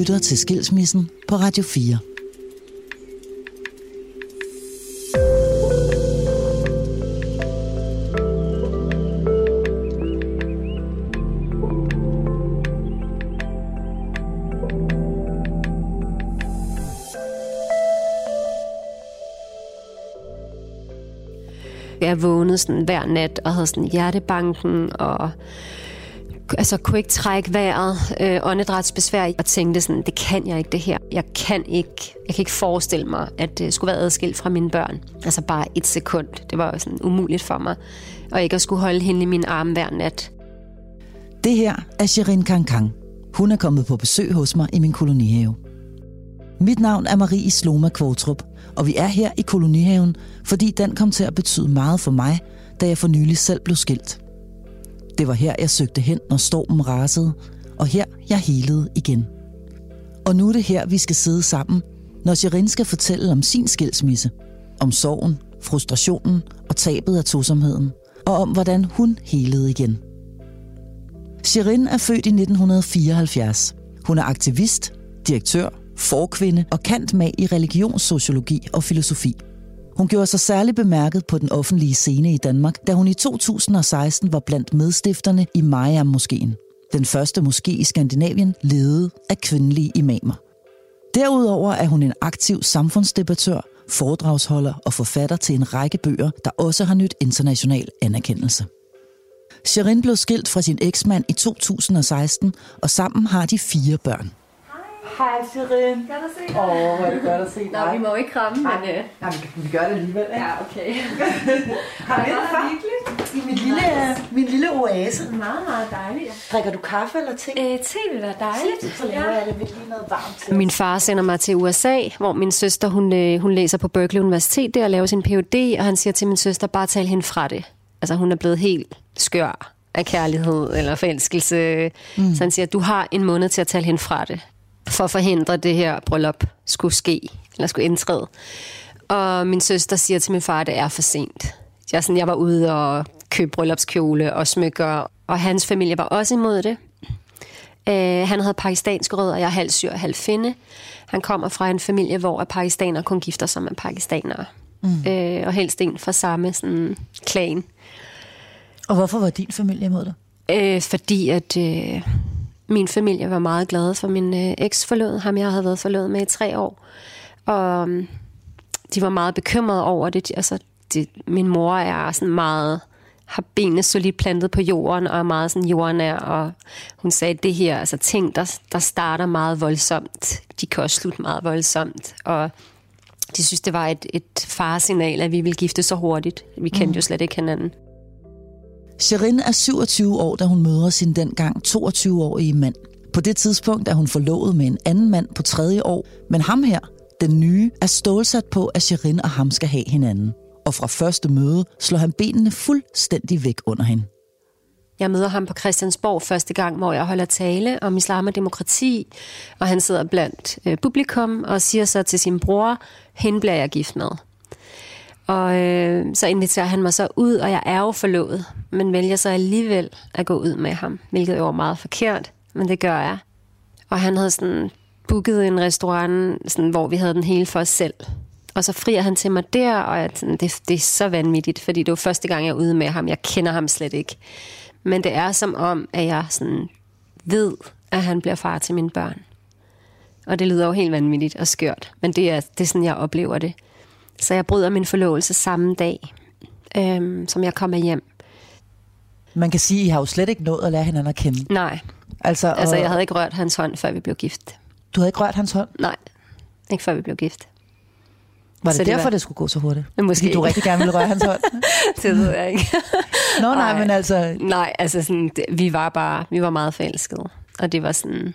lytter til Skilsmissen på Radio 4. Jeg vågnede sådan hver nat og havde sådan hjertebanken og altså, kunne ikke trække vejret, øh, åndedrætsbesvær, og tænkte sådan, det kan jeg ikke det her. Jeg kan ikke, jeg kan ikke forestille mig, at det skulle være adskilt fra mine børn. Altså bare et sekund. Det var jo sådan umuligt for mig. Og ikke at skulle holde hende i min arm hver nat. Det her er Sherin Kankang. Hun er kommet på besøg hos mig i min kolonihave. Mit navn er Marie Sloma Kvortrup, og vi er her i kolonihaven, fordi den kom til at betyde meget for mig, da jeg for nylig selv blev skilt. Det var her, jeg søgte hen, når stormen rasede, og her jeg helede igen. Og nu er det her, vi skal sidde sammen, når Shirin skal fortælle om sin skilsmisse. Om sorgen, frustrationen og tabet af tosomheden. Og om, hvordan hun helede igen. Shirin er født i 1974. Hun er aktivist, direktør, forkvinde og kant med i religionssociologi og filosofi. Hun gjorde sig særligt bemærket på den offentlige scene i Danmark, da hun i 2016 var blandt medstifterne i Mariam-moskeen. Den første moské i Skandinavien ledet af kvindelige imamer. Derudover er hun en aktiv samfundsdebattør, foredragsholder og forfatter til en række bøger, der også har nyt international anerkendelse. Sherin blev skilt fra sin eksmand i 2016, og sammen har de fire børn. Hej, Shirin. Godt at se dig. Åh, oh, hvor er det godt at se dig. Nå, vi må jo ikke kramme, men... Nej, Øh... Nej, vi, kan, vi gør det alligevel, ikke? Ja, okay. Har det du det hyggeligt. I min lille, min lille oase. Meget, meget dejligt. Drikker du kaffe eller te? Øh, te vil være dejligt. Så laver jeg lidt lige noget varmt til. Min far sender mig til USA, hvor min søster hun, øh, hun læser på Berkeley Universitet der og laver sin Ph.D., og han siger til min søster, bare tal hende fra det. Altså hun er blevet helt skør af kærlighed eller forelskelse. Mm. Så han siger, du har en måned til at tale hende fra det, for at forhindre at det her bryllup skulle ske, eller skulle indtræde. Og min søster siger til min far, at det er for sent. Jeg, sådan, jeg var ude og købe bryllupskjole og smykker, og hans familie var også imod det. Øh, han havde pakistanske rødder, og jeg er halv syr og halv finde. Han kommer fra en familie, hvor pakistanere kun gifter sig med pakistanere. Mm. Øh, og helst en fra samme sådan, klan. Og hvorfor var din familie imod dig? Øh, fordi at øh, min familie var meget glad for min øh, eks-forlod, ham jeg havde været forlovet med i tre år. Og øh, de var meget bekymrede over det. Altså, det, min mor er sådan meget har benene solidt plantet på jorden og er meget sådan jordnær, og hun sagde, at det her, altså ting, der, der starter meget voldsomt, de kan også slutte meget voldsomt, og de synes, det var et, et faresignal, at vi ville gifte så hurtigt. Vi kendte mm. jo slet ikke hinanden. Sherin er 27 år, da hun møder sin dengang 22-årige mand. På det tidspunkt er hun forlovet med en anden mand på tredje år, men ham her, den nye, er stålsat på, at Sherin og ham skal have hinanden. Og fra første møde slår han benene fuldstændig væk under hende. Jeg møder ham på Christiansborg første gang, hvor jeg holder tale om islam og demokrati, og han sidder blandt øh, publikum og siger så til sin bror, hende bliver jeg gift med. Og øh, så inviterer han mig så ud, og jeg er jo forlovet, men vælger så alligevel at gå ud med ham, hvilket jo var meget forkert, men det gør jeg. Og han havde sådan booket en restaurant, sådan, hvor vi havde den hele for os selv. Og så frier han til mig der, og jeg, sådan, det, det er så vanvittigt, fordi det var første gang, jeg er ude med ham. Jeg kender ham slet ikke. Men det er som om, at jeg sådan ved, at han bliver far til mine børn. Og det lyder jo helt vanvittigt og skørt, men det er, det er sådan, jeg oplever det. Så jeg bryder min forlovelse samme dag, øhm, som jeg kommer hjem. Man kan sige, at I har jo slet ikke nået at lære hinanden at kende. Nej, Altså, altså og jeg havde ikke rørt hans hånd, før vi blev gift. Du havde ikke rørt hans hånd? Nej, ikke før vi blev gift. Var det, Så det derfor, var- det skulle gå så hurtigt? Men måske Fordi du rigtig gerne ville røre hans hånd? det ved jeg ikke. Nå nej, Ej. men altså... Nej, altså sådan, det, vi var bare, vi var meget forelskede. Og det var sådan,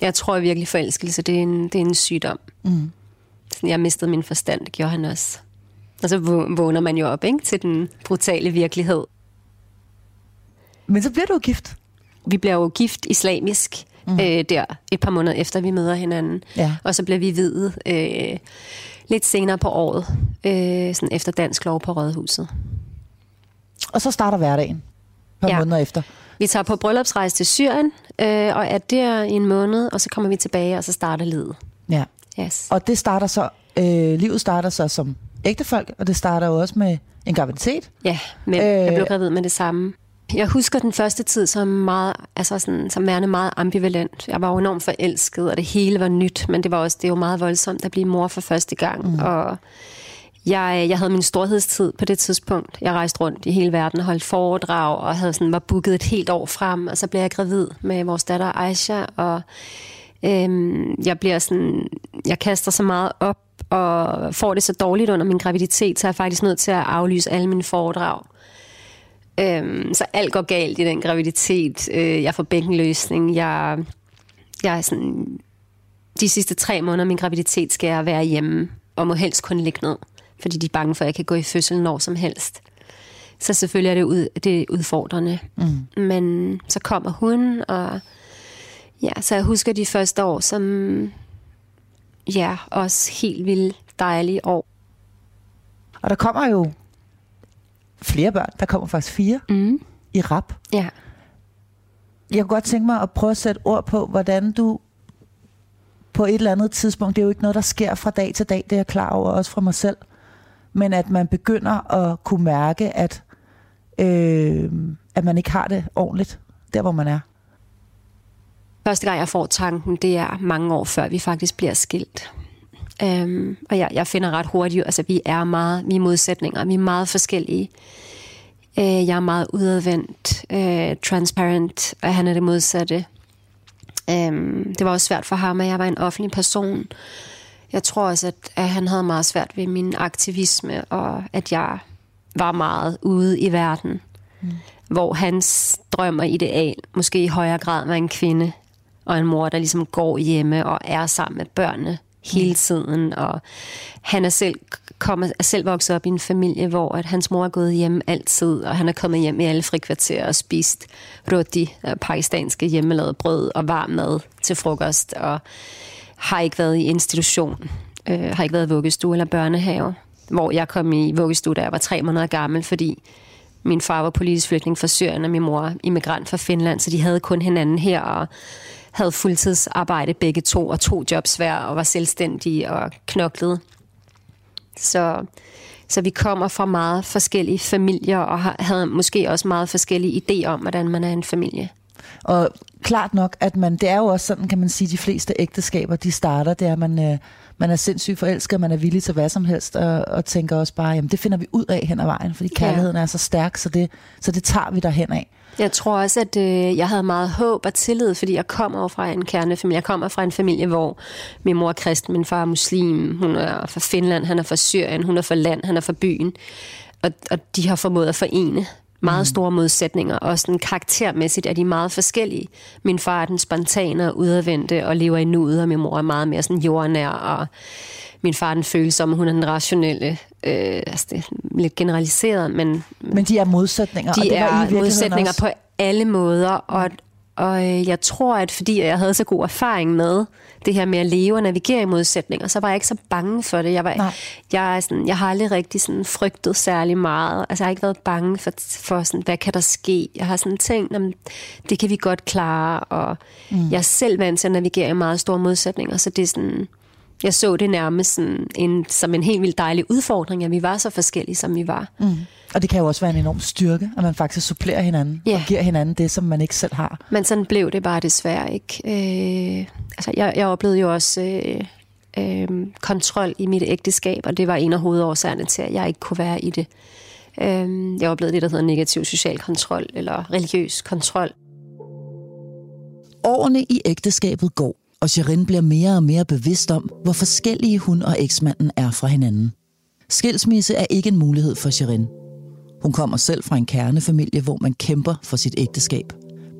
jeg tror virkelig forelskelse, det er en, det er en sygdom. Mm. Sådan, jeg mistede min forstand, det gjorde han også. Og så vå- vågner man jo op ikke, til den brutale virkelighed. Men så bliver du gift. Vi bliver jo gift islamisk mm. øh, der et par måneder efter, vi møder hinanden. Ja. Og så bliver vi videt øh, lidt senere på året, øh, sådan efter dansk lov på Rådhuset. Og så starter hverdagen. Et par Ja. måneder efter. Vi tager på bryllupsrejse til Syrien, øh, og er der i en måned, og så kommer vi tilbage, og så starter livet. Ja. Yes. Og det starter så, øh, livet starter så som ægtefolk, og det starter jo også med en graviditet. Ja, men øh, jeg blev gravid med det samme. Jeg husker den første tid som meget, altså sådan, som værende meget ambivalent. Jeg var jo enormt forelsket, og det hele var nyt, men det var også det jo meget voldsomt at blive mor for første gang. Mm. Og jeg, jeg havde min storhedstid på det tidspunkt. Jeg rejste rundt i hele verden og holdt foredrag, og havde sådan, var booket et helt år frem, og så blev jeg gravid med vores datter Aisha, og øhm, jeg bliver sådan, jeg kaster så meget op, og får det så dårligt under min graviditet, så er jeg faktisk nødt til at aflyse alle mine foredrag. Øhm, så alt går galt i den graviditet. Øh, jeg får bækkenløsning. Jeg, jeg er sådan, de sidste tre måneder af min graviditet skal jeg være hjemme, og må helst kun ligge ned, fordi de er bange for, at jeg kan gå i fødsel når som helst. Så selvfølgelig er det, ud, det er udfordrende. Mm. Men så kommer hun, og ja, så jeg husker de første år som, ja, også helt vildt dejlige år. Og der kommer jo flere børn. Der kommer faktisk fire Mm. i rap. Ja. Jeg kunne godt tænke mig at prøve at sætte ord på, hvordan du på et eller andet tidspunkt, det er jo ikke noget, der sker fra dag til dag, det er jeg klar over, også fra mig selv, men at man begynder at kunne mærke, at, øh, at man ikke har det ordentligt, der hvor man er. Første gang, jeg får tanken, det er mange år før vi faktisk bliver skilt. Øhm, og jeg, jeg finder ret hurtigt, altså vi er meget, vi er modsætninger, vi er meget forskellige. Øh, jeg er meget udadvendt, øh, transparent, og han er det modsatte. Øhm, det var også svært for ham, at jeg var en offentlig person. Jeg tror også, at, at han havde meget svært ved min aktivisme, og at jeg var meget ude i verden. Mm. Hvor hans drøm og ideal måske i højere grad var en kvinde og en mor, der ligesom går hjemme og er sammen med børnene hele tiden. Og han er selv, kommer, er selv vokset op i en familie, hvor at hans mor er gået hjem altid, og han er kommet hjem i alle frikvarterer og spist roti, øh, pakistanske hjemmelavet brød og varm mad til frokost, og har ikke været i institution, øh, har ikke været i vuggestue eller børnehave, hvor jeg kom i vuggestue, da jeg var tre måneder gammel, fordi min far var politisk flygtning fra Syrien, og min mor immigrant fra Finland, så de havde kun hinanden her, og havde fuldtidsarbejde begge to, og to jobs hver, og var selvstændige og knoklede. Så, så vi kommer fra meget forskellige familier, og har, havde måske også meget forskellige idéer om, hvordan man er en familie. Og klart nok, at man, det er jo også sådan, kan man sige, de fleste ægteskaber, de starter, det er, at man, øh, man er sindssygt forelsket, man er villig til hvad som helst, og, og tænker også bare, jamen det finder vi ud af hen ad vejen, fordi kærligheden er så stærk, så det, så det tager vi derhen af. Jeg tror også, at øh, jeg havde meget håb og tillid, fordi jeg kommer jo fra en kernefamilie. Jeg kommer fra en familie, hvor min mor er kristen, min far er muslim, hun er fra Finland, han er fra Syrien, hun er fra land, han er fra byen. Og, og de har formået at forene meget store modsætninger, og sådan karaktermæssigt er de meget forskellige. Min far er den spontane og udadvendte og lever i nuet, og min mor er meget mere sådan jordnær, og min far er den følsomme, hun er den rationelle. Øh, altså det er lidt generaliseret, men Men de er modsætninger, de og det var I er modsætninger også. på alle måder, og, og øh, jeg tror, at fordi jeg havde så god erfaring med det her med at leve og navigere i modsætninger, så var jeg ikke så bange for det. Jeg, var, Nej. jeg, er sådan, jeg har aldrig rigtig sådan frygtet særlig meget. Altså, jeg har ikke været bange for, for sådan, hvad kan der ske? Jeg har sådan tænkt, jamen, det kan vi godt klare, og mm. jeg er selv vant til at navigere i meget store modsætninger, så det er sådan... Jeg så det nærmest sådan en, som en helt vildt dejlig udfordring, at vi var så forskellige, som vi var. Mm. Og det kan jo også være en enorm styrke, at man faktisk supplerer hinanden Ja. og giver hinanden det, som man ikke selv har. Men sådan blev det bare desværre ikke. Øh, altså, jeg, jeg oplevede jo også øh, øh, kontrol i mit ægteskab, og det var en af hovedårsagerne til, at jeg ikke kunne være i det. Øh, jeg oplevede det, der hedder negativ social kontrol, eller religiøs kontrol. Årene i ægteskabet går, og Shirin bliver mere og mere bevidst om, hvor forskellige hun og eksmanden er fra hinanden. Skilsmisse er ikke en mulighed for Shirin. Hun kommer selv fra en kernefamilie, hvor man kæmper for sit ægteskab.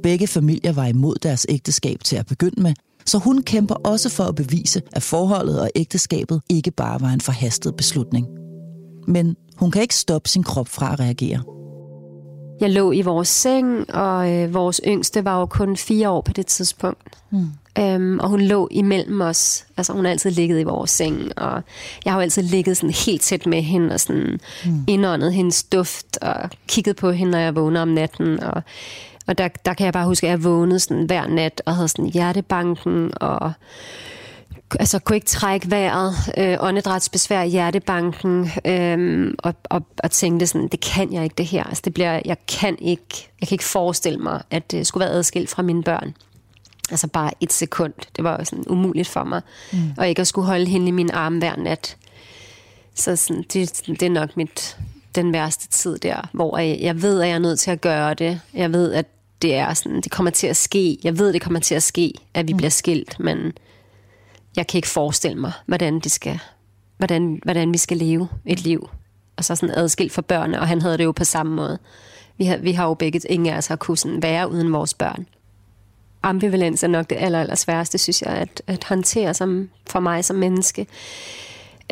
Begge familier var imod deres ægteskab til at begynde med, så hun kæmper også for at bevise, at forholdet og ægteskabet ikke bare var en forhastet beslutning. Men hun kan ikke stoppe sin krop fra at reagere. Jeg lå i vores seng, og øh, vores yngste var jo kun fire år på det tidspunkt. Mm. Øhm, og hun lå imellem os. Altså hun har altid ligget i vores seng, og jeg har jo altid ligget sådan helt tæt med hende, og sådan mm. indåndet hendes duft, og kigget på hende, når jeg vågner om natten. Og, Og der, der kan jeg bare huske, at jeg vågnede sådan hver nat og havde sådan hjertebanken og altså kunne ikke trække vejret, øh, åndedrætsbesvær i hjertebanken, øh, og, og, og tænkte sådan, det kan jeg ikke det her. Altså det bliver, jeg kan ikke, jeg kan ikke forestille mig, at det skulle være adskilt fra mine børn. Altså bare et sekund. Det var jo sådan umuligt for mig. Mm. Og ikke at skulle holde hende i min arm hver nat. Så sådan, det, det er nok mit, den værste tid der, hvor jeg, jeg ved, at jeg er nødt til at gøre det. Jeg ved, at det er sådan, det kommer til at ske. Jeg ved, det kommer til at ske, at vi mm. bliver skilt, men jeg kan ikke forestille mig, hvordan, det skal, hvordan, hvordan vi skal leve et liv. Og så sådan adskilt for børnene, og han havde det jo på samme måde. Vi har, vi har jo begge, ingen af os har kunnet sådan være uden vores børn. Ambivalens er nok det aller, aller sværeste, synes jeg, at, at håndtere som, for mig som menneske.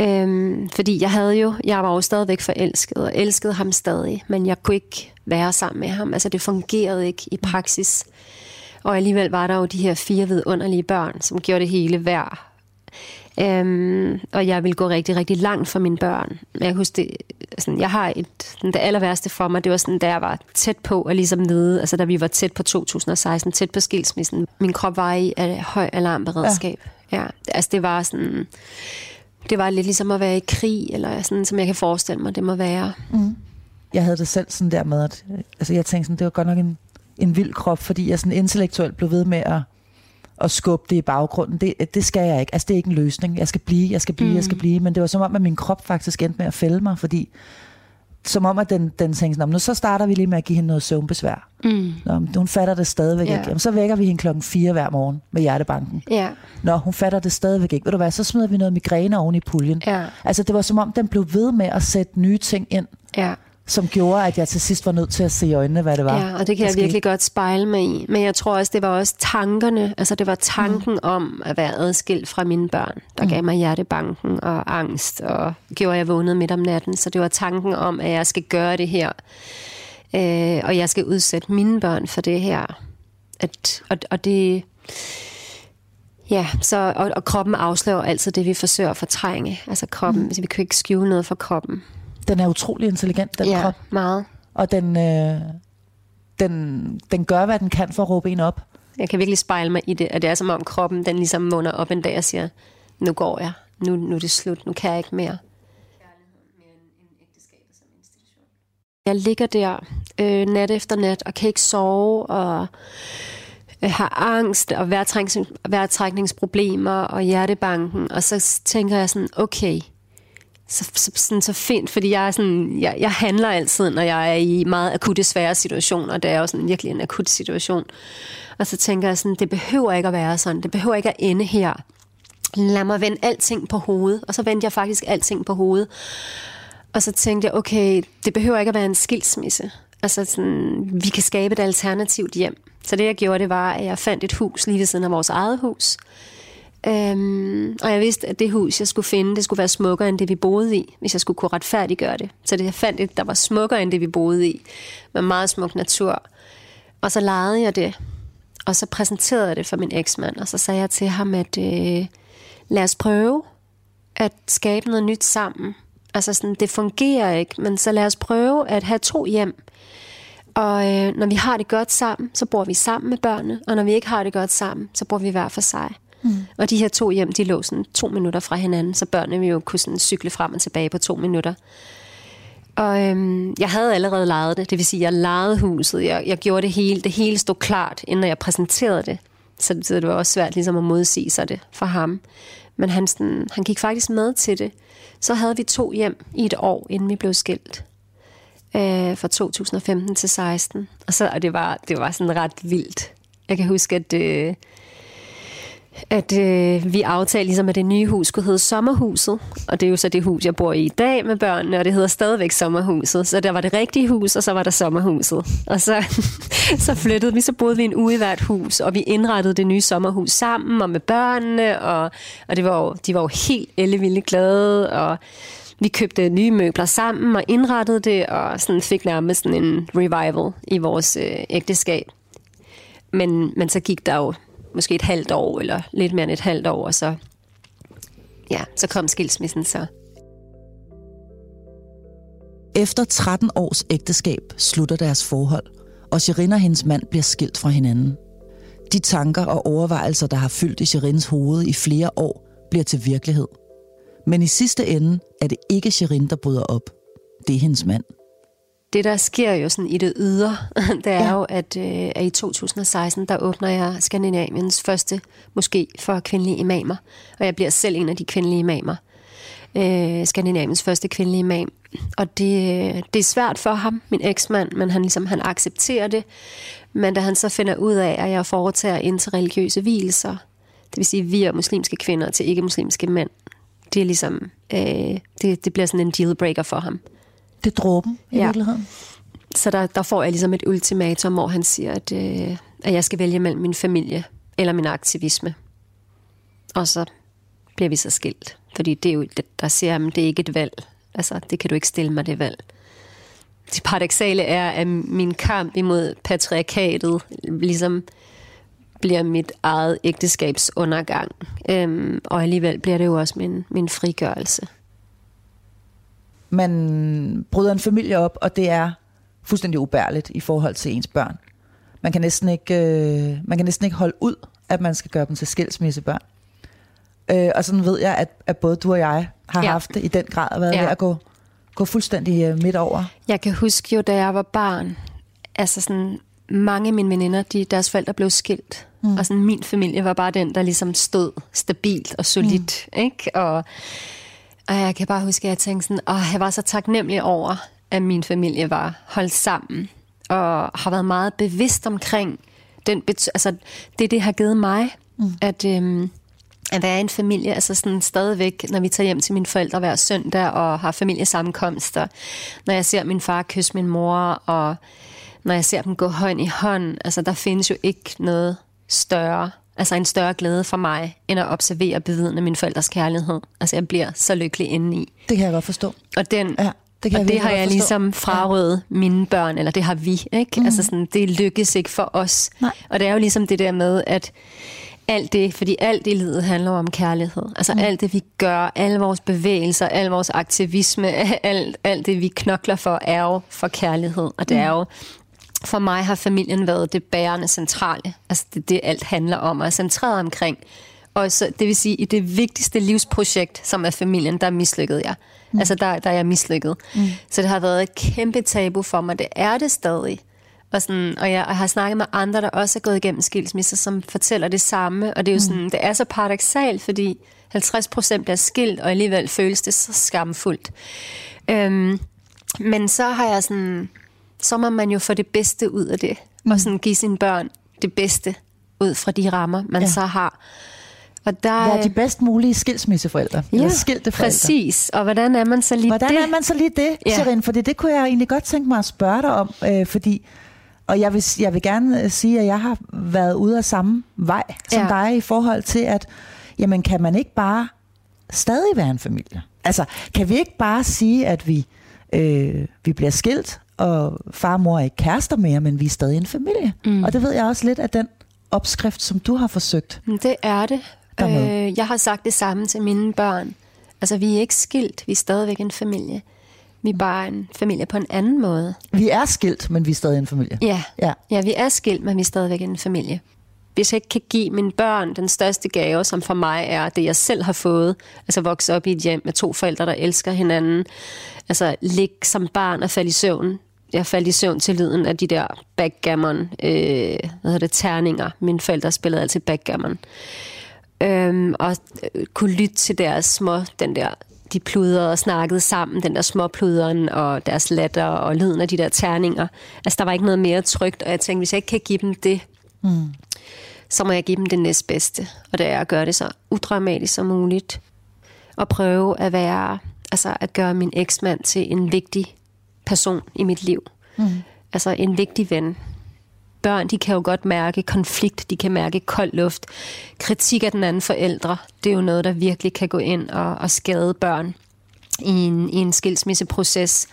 Øhm, fordi jeg havde jo, jeg var jo stadigvæk forelsket, og elskede ham stadig, men jeg kunne ikke være sammen med ham. Altså det fungerede ikke i praksis. Og alligevel var der jo de her fire vidunderlige børn, som gjorde det hele værd Øhm, og jeg vil gå rigtig, rigtig langt for mine børn. Jeg kan huske, det, sådan, jeg har et, det aller værste for mig, det var sådan, da jeg var tæt på at ligesom vide, altså da vi var tæt på 2016, tæt på skilsmissen. Min krop var i af høj alarmberedskab. Ja. ja. Altså det var sådan, det var lidt ligesom at være i krig, eller sådan, som jeg kan forestille mig, det må være. Mm. Jeg havde det selv sådan der med, at altså jeg tænkte sådan, det var godt nok en, en vild krop, fordi jeg sådan intellektuelt blev ved med at at skubbe det i baggrunden. Det, det skal jeg ikke. Altså, det er ikke en løsning. Jeg skal blive, jeg skal blive, mm. jeg skal mm. blive. Men det var som om, at min krop faktisk endte med at fælde mig, fordi som om, at den, den tænkte nu så starter vi lige med at give hende noget søvnbesvær. Mm. Nå, hun fatter det stadigvæk yeah. ikke. Jamen, så vækker vi hende klokken 4 hver morgen med hjertebanken. Yeah. Nå, hun fatter det stadigvæk ikke. Ved du hvad, så smider vi noget migræne oven i puljen. Yeah. Altså, det var som om, den blev ved med at sætte nye ting ind. Yeah som gjorde, at jeg til sidst var nødt til at se i øjnene, hvad det var. Ja, og det kan jeg virkelig godt spejle mig i. Men jeg tror også, det var også tankerne, altså det var tanken mm. om at være adskilt fra mine børn, der mm. gav mig hjertebanken og angst, og gjorde, at jeg vågnede midt om natten. Så det var tanken om, at jeg skal gøre det her, øh, og jeg skal udsætte mine børn for det her. At, og, og det... Ja, så, og, og kroppen afslører altid det, vi forsøger at fortrænge. Altså kroppen, mm. altså, vi kan ikke skjule noget for kroppen. Den er utrolig intelligent, den ja, krop. meget. Og den, øh, den, den gør, hvad den kan for at råbe en op. Jeg kan virkelig spejle mig i det, at det er som om kroppen, den ligesom vågner op en dag og siger, nu går jeg, nu, nu er det slut, nu kan jeg ikke mere. Jeg ligger der øh, nat efter nat og kan ikke sove og øh, har angst og vejrtrækningsproblemer og hjertebanken. Og så tænker jeg sådan, okay, så, så, sådan, så fint, fordi jeg, er sådan, jeg, jeg handler altid, når jeg er i meget akutte, svære situationer, det er jo sådan virkelig en akut situation. Og så tænker jeg sådan, det behøver ikke at være sådan, det behøver ikke at ende her. Lad mig vende alting på hovedet, og så vendte jeg faktisk alting på hovedet. Og så tænkte jeg, okay, det behøver ikke at være en skilsmisse. Altså sådan, vi kan skabe et alternativt hjem. Så det jeg gjorde, det var, at jeg fandt et hus lige ved siden af vores eget hus. Øhm, og jeg vidste, at det hus, jeg skulle finde, det skulle være smukkere end det, vi boede i, hvis jeg skulle kunne retfærdiggøre det. Så det, jeg fandt et, der var smukkere end det, vi boede i, med meget smuk natur. Og så lejede jeg det, og så præsenterede jeg det for min eksmand, og så sagde jeg til ham, at øh, lad os prøve at skabe noget nyt sammen. Altså sådan, det fungerer ikke, men så lad os prøve at have to hjem. Og øh, når vi har det godt sammen, så bor vi sammen med børnene, og når vi ikke har det godt sammen, så bor vi hver for sig. Mm. Og de her to hjem, de lå sådan to minutter fra hinanden, så børnene ville jo kunne sådan cykle frem og tilbage på to minutter. Og øhm, jeg havde allerede lejet det, det vil sige, jeg lejede huset, jeg, jeg gjorde det hele, det hele stod klart, inden jeg præsenterede det. Så, så det var også svært ligesom at modsige sig det for ham. Men han, sådan, han gik faktisk med til det. Så havde vi to hjem i et år, inden vi blev skilt. Øh, fra 2015 til 16. Og så og det var det var sådan ret vildt. Jeg kan huske, at øh, at øh, vi aftalte ligesom, at det nye hus skulle hedde Sommerhuset. Og det er jo så det hus, jeg bor i i dag med børnene, og det hedder stadigvæk Sommerhuset. Så der var det rigtige hus, og så var der Sommerhuset. Og så, så flyttede vi, så boede vi en uge i hvert hus, og vi indrettede det nye sommerhus sammen og med børnene, og, og det var jo, de var jo helt ellevilde glade, og vi købte nye møbler sammen og indrettede det, og sådan fik nærmest sådan en revival i vores øh, ægteskab. Men, men så gik der jo måske et halvt år, eller lidt mere end et halvt år, og så, ja, så kom skilsmissen så. Efter 13 års ægteskab slutter deres forhold, og Shirin og hendes mand bliver skilt fra hinanden. De tanker og overvejelser, der har fyldt i Shirins hoved i flere år, bliver til virkelighed. Men i sidste ende er det ikke Shirin, der bryder op. Det er hendes mand det, der sker jo sådan i det ydre, det er Ja. jo, at, øh, at i 2016, der åbner jeg Skandinaviens første moské for kvindelige imamer. Og jeg bliver selv en af de kvindelige imamer. Øh, Skandinaviens første kvindelige imam. Og det, det er svært for ham, min eksmand, men han, ligesom, han accepterer det. Men da han så finder ud af, at jeg foretager interreligiøse hvilelser, det vil sige, vi er muslimske kvinder til ikke-muslimske mænd, det er ligesom, øh, det, det bliver sådan en dealbreaker for ham. Det er dråben i Ja. virkeligheden. Så der, der får jeg ligesom et ultimatum, hvor han siger, at, øh, at jeg skal vælge mellem min familie eller min aktivisme. Og så bliver vi så skilt. Fordi det er jo, der siger han, det er ikke et valg. Altså, det kan du ikke stille mig, det valg. Det paradoxale er, at min kamp imod patriarkatet ligesom bliver mit eget ægteskabs undergang. Øhm, og alligevel bliver det jo også min, min frigørelse. Man bryder en familie op, og det er fuldstændig ubærligt i forhold til ens børn. Man kan næsten ikke, øh, man kan næsten ikke holde ud, at man skal gøre dem til skilsmissebørn. Øh, og sådan ved jeg, at, at både du og jeg har ja. Haft det i den grad, og været ja. Ja. ved at gå, gå fuldstændig øh, midt over. Jeg kan huske jo, da jeg var barn, altså sådan, mange af mine veninder, de, deres forældre blev skilt. Mm. Og sådan, min familie var bare den, der ligesom stod stabilt og solidt. Mm. Ikke? Og, og jeg kan bare huske, at jeg tænkte sådan, åh, jeg var så taknemmelig over, at min familie var holdt sammen. Og har været meget bevidst omkring den, altså, det, det har givet mig, mm. at... Øhm, at være en familie, altså sådan stadigvæk, når vi tager hjem til mine forældre hver søndag og har familiesammenkomster, når jeg ser min far kysse min mor, og når jeg ser dem gå hånd i hånd, altså der findes jo ikke noget større, altså en større glæde for mig, end at observere og bevidne min forældres kærlighed. Altså jeg bliver så lykkelig indeni. Det kan jeg godt forstå. Og, den, Ja, det kan jeg og det virkelig har jeg forstå. ligesom frarøvet ja. mine børn, eller det har vi, ikke? Mm. Altså sådan, det lykkes ikke for os. Nej. Og det er jo ligesom det der med, at alt det, fordi alt i livet handler om kærlighed. Altså mm. alt det, vi gør, alle vores bevægelser, al vores aktivisme, alt, alt det, vi knokler for, er jo for kærlighed. Og det Mm. er jo, for mig har familien været det bærende centrale. Altså det, det alt handler om, og er centreret omkring. Og så, det vil sige, i det vigtigste livsprojekt, som er familien, der mislykkede jeg. Mm. Altså der, der er jeg mislykket. Mm. Så det har været et kæmpe tabu for mig. Det er det stadig. Og, sådan, og jeg har snakket med andre, der også er gået igennem skilsmisser, som fortæller det samme. Og det er jo sådan, det er så paradoxalt, fordi 50 procent bliver skilt, og alligevel føles det så skamfuldt. Øhm, men så har jeg sådan, så må man jo få det bedste ud af det, mm. og sådan give sine børn det bedste ud fra de rammer, man Ja. så har. Og der, er de bedst mulige skilsmisseforældre? ja, eller skilte forældre? præcis. Og hvordan er man så lige Hvordan det? er man så lige det, ja. Shirin? Fordi det kunne jeg egentlig godt tænke mig at spørge dig om, øh, fordi og jeg vil, jeg vil gerne øh, sige, at jeg har været ude af samme vej som. Ja. dig i forhold til, at jamen, kan man ikke bare stadig være en familie? Altså, kan vi ikke bare sige, at vi, øh, vi bliver skilt, og far og mor er ikke kærester mere, men vi er stadig en familie? Mm. Og det ved jeg også lidt af den opskrift, som du har forsøgt. Men Det er det. Dermed. Øh, jeg har sagt det samme til mine børn. Altså, vi er ikke skilt. Vi er stadigvæk en familie. Vi er bare en familie på en anden måde. Vi er skilt, men vi er stadig en familie. Ja, Ja. ja vi er skilt, men vi er stadigvæk en familie. Hvis jeg ikke kan give mine børn den største gave, som for mig er det, jeg selv har fået, altså vokse op i et hjem med to forældre, der elsker hinanden, altså ligge som barn og falde i søvn. Jeg faldt i søvn til lyden af de der backgammon, øh, hvad hedder det, terninger. Mine forældre spillede altid backgammon. Øhm, og øh, kunne lytte til deres små, den der, de pludrede og snakkede sammen, den der små pluderen og deres latter og lyden af de der terninger. Altså, der var ikke noget mere trygt, og jeg tænkte, hvis jeg ikke kan give dem det, mm. så må jeg give dem det næstbedste. Og det er at gøre det så udramatisk som muligt. Og prøve at være, altså at gøre min eksmand til en vigtig person i mit liv. Mm. Altså en vigtig ven. Børn, de kan jo godt mærke konflikt, de kan mærke kold luft. Kritik af den anden forældre, det er jo noget, der virkelig kan gå ind og, og skade børn i en, i en skilsmisseproces.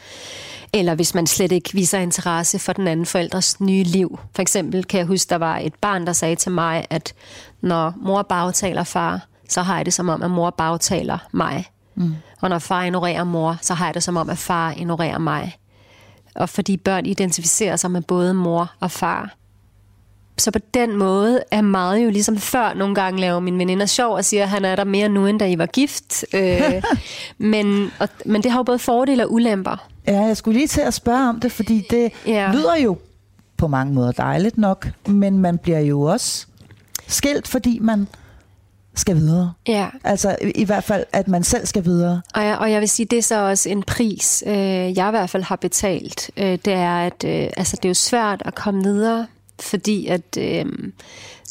Eller hvis man slet ikke viser interesse for den anden forældres nye liv. For eksempel kan jeg huske, der var et barn, der sagde til mig, at når mor bagtaler far, så har jeg det som om, at mor bagtaler mig. Mm. Og når far ignorerer mor, så har jeg det som om, at far ignorerer mig. Og fordi børn identificerer sig med både mor og far. Så på den måde er meget jo ligesom før nogle gange laver min veninder sjov og siger, at han er der mere nu, end da I var gift. øh, men, og, men det har jo både fordele og ulemper. Ja, jeg skulle lige til at spørge om det, fordi det ja. lyder jo på mange måder dejligt nok, men man bliver jo også skilt, fordi man skal videre. Ja. Altså i, hvert fald, at man selv skal videre. Og jeg, og jeg vil sige, det er så også en pris, øh, jeg i hvert fald har betalt. Øh, det er, at øh, altså, det er jo svært at komme videre, fordi at øh,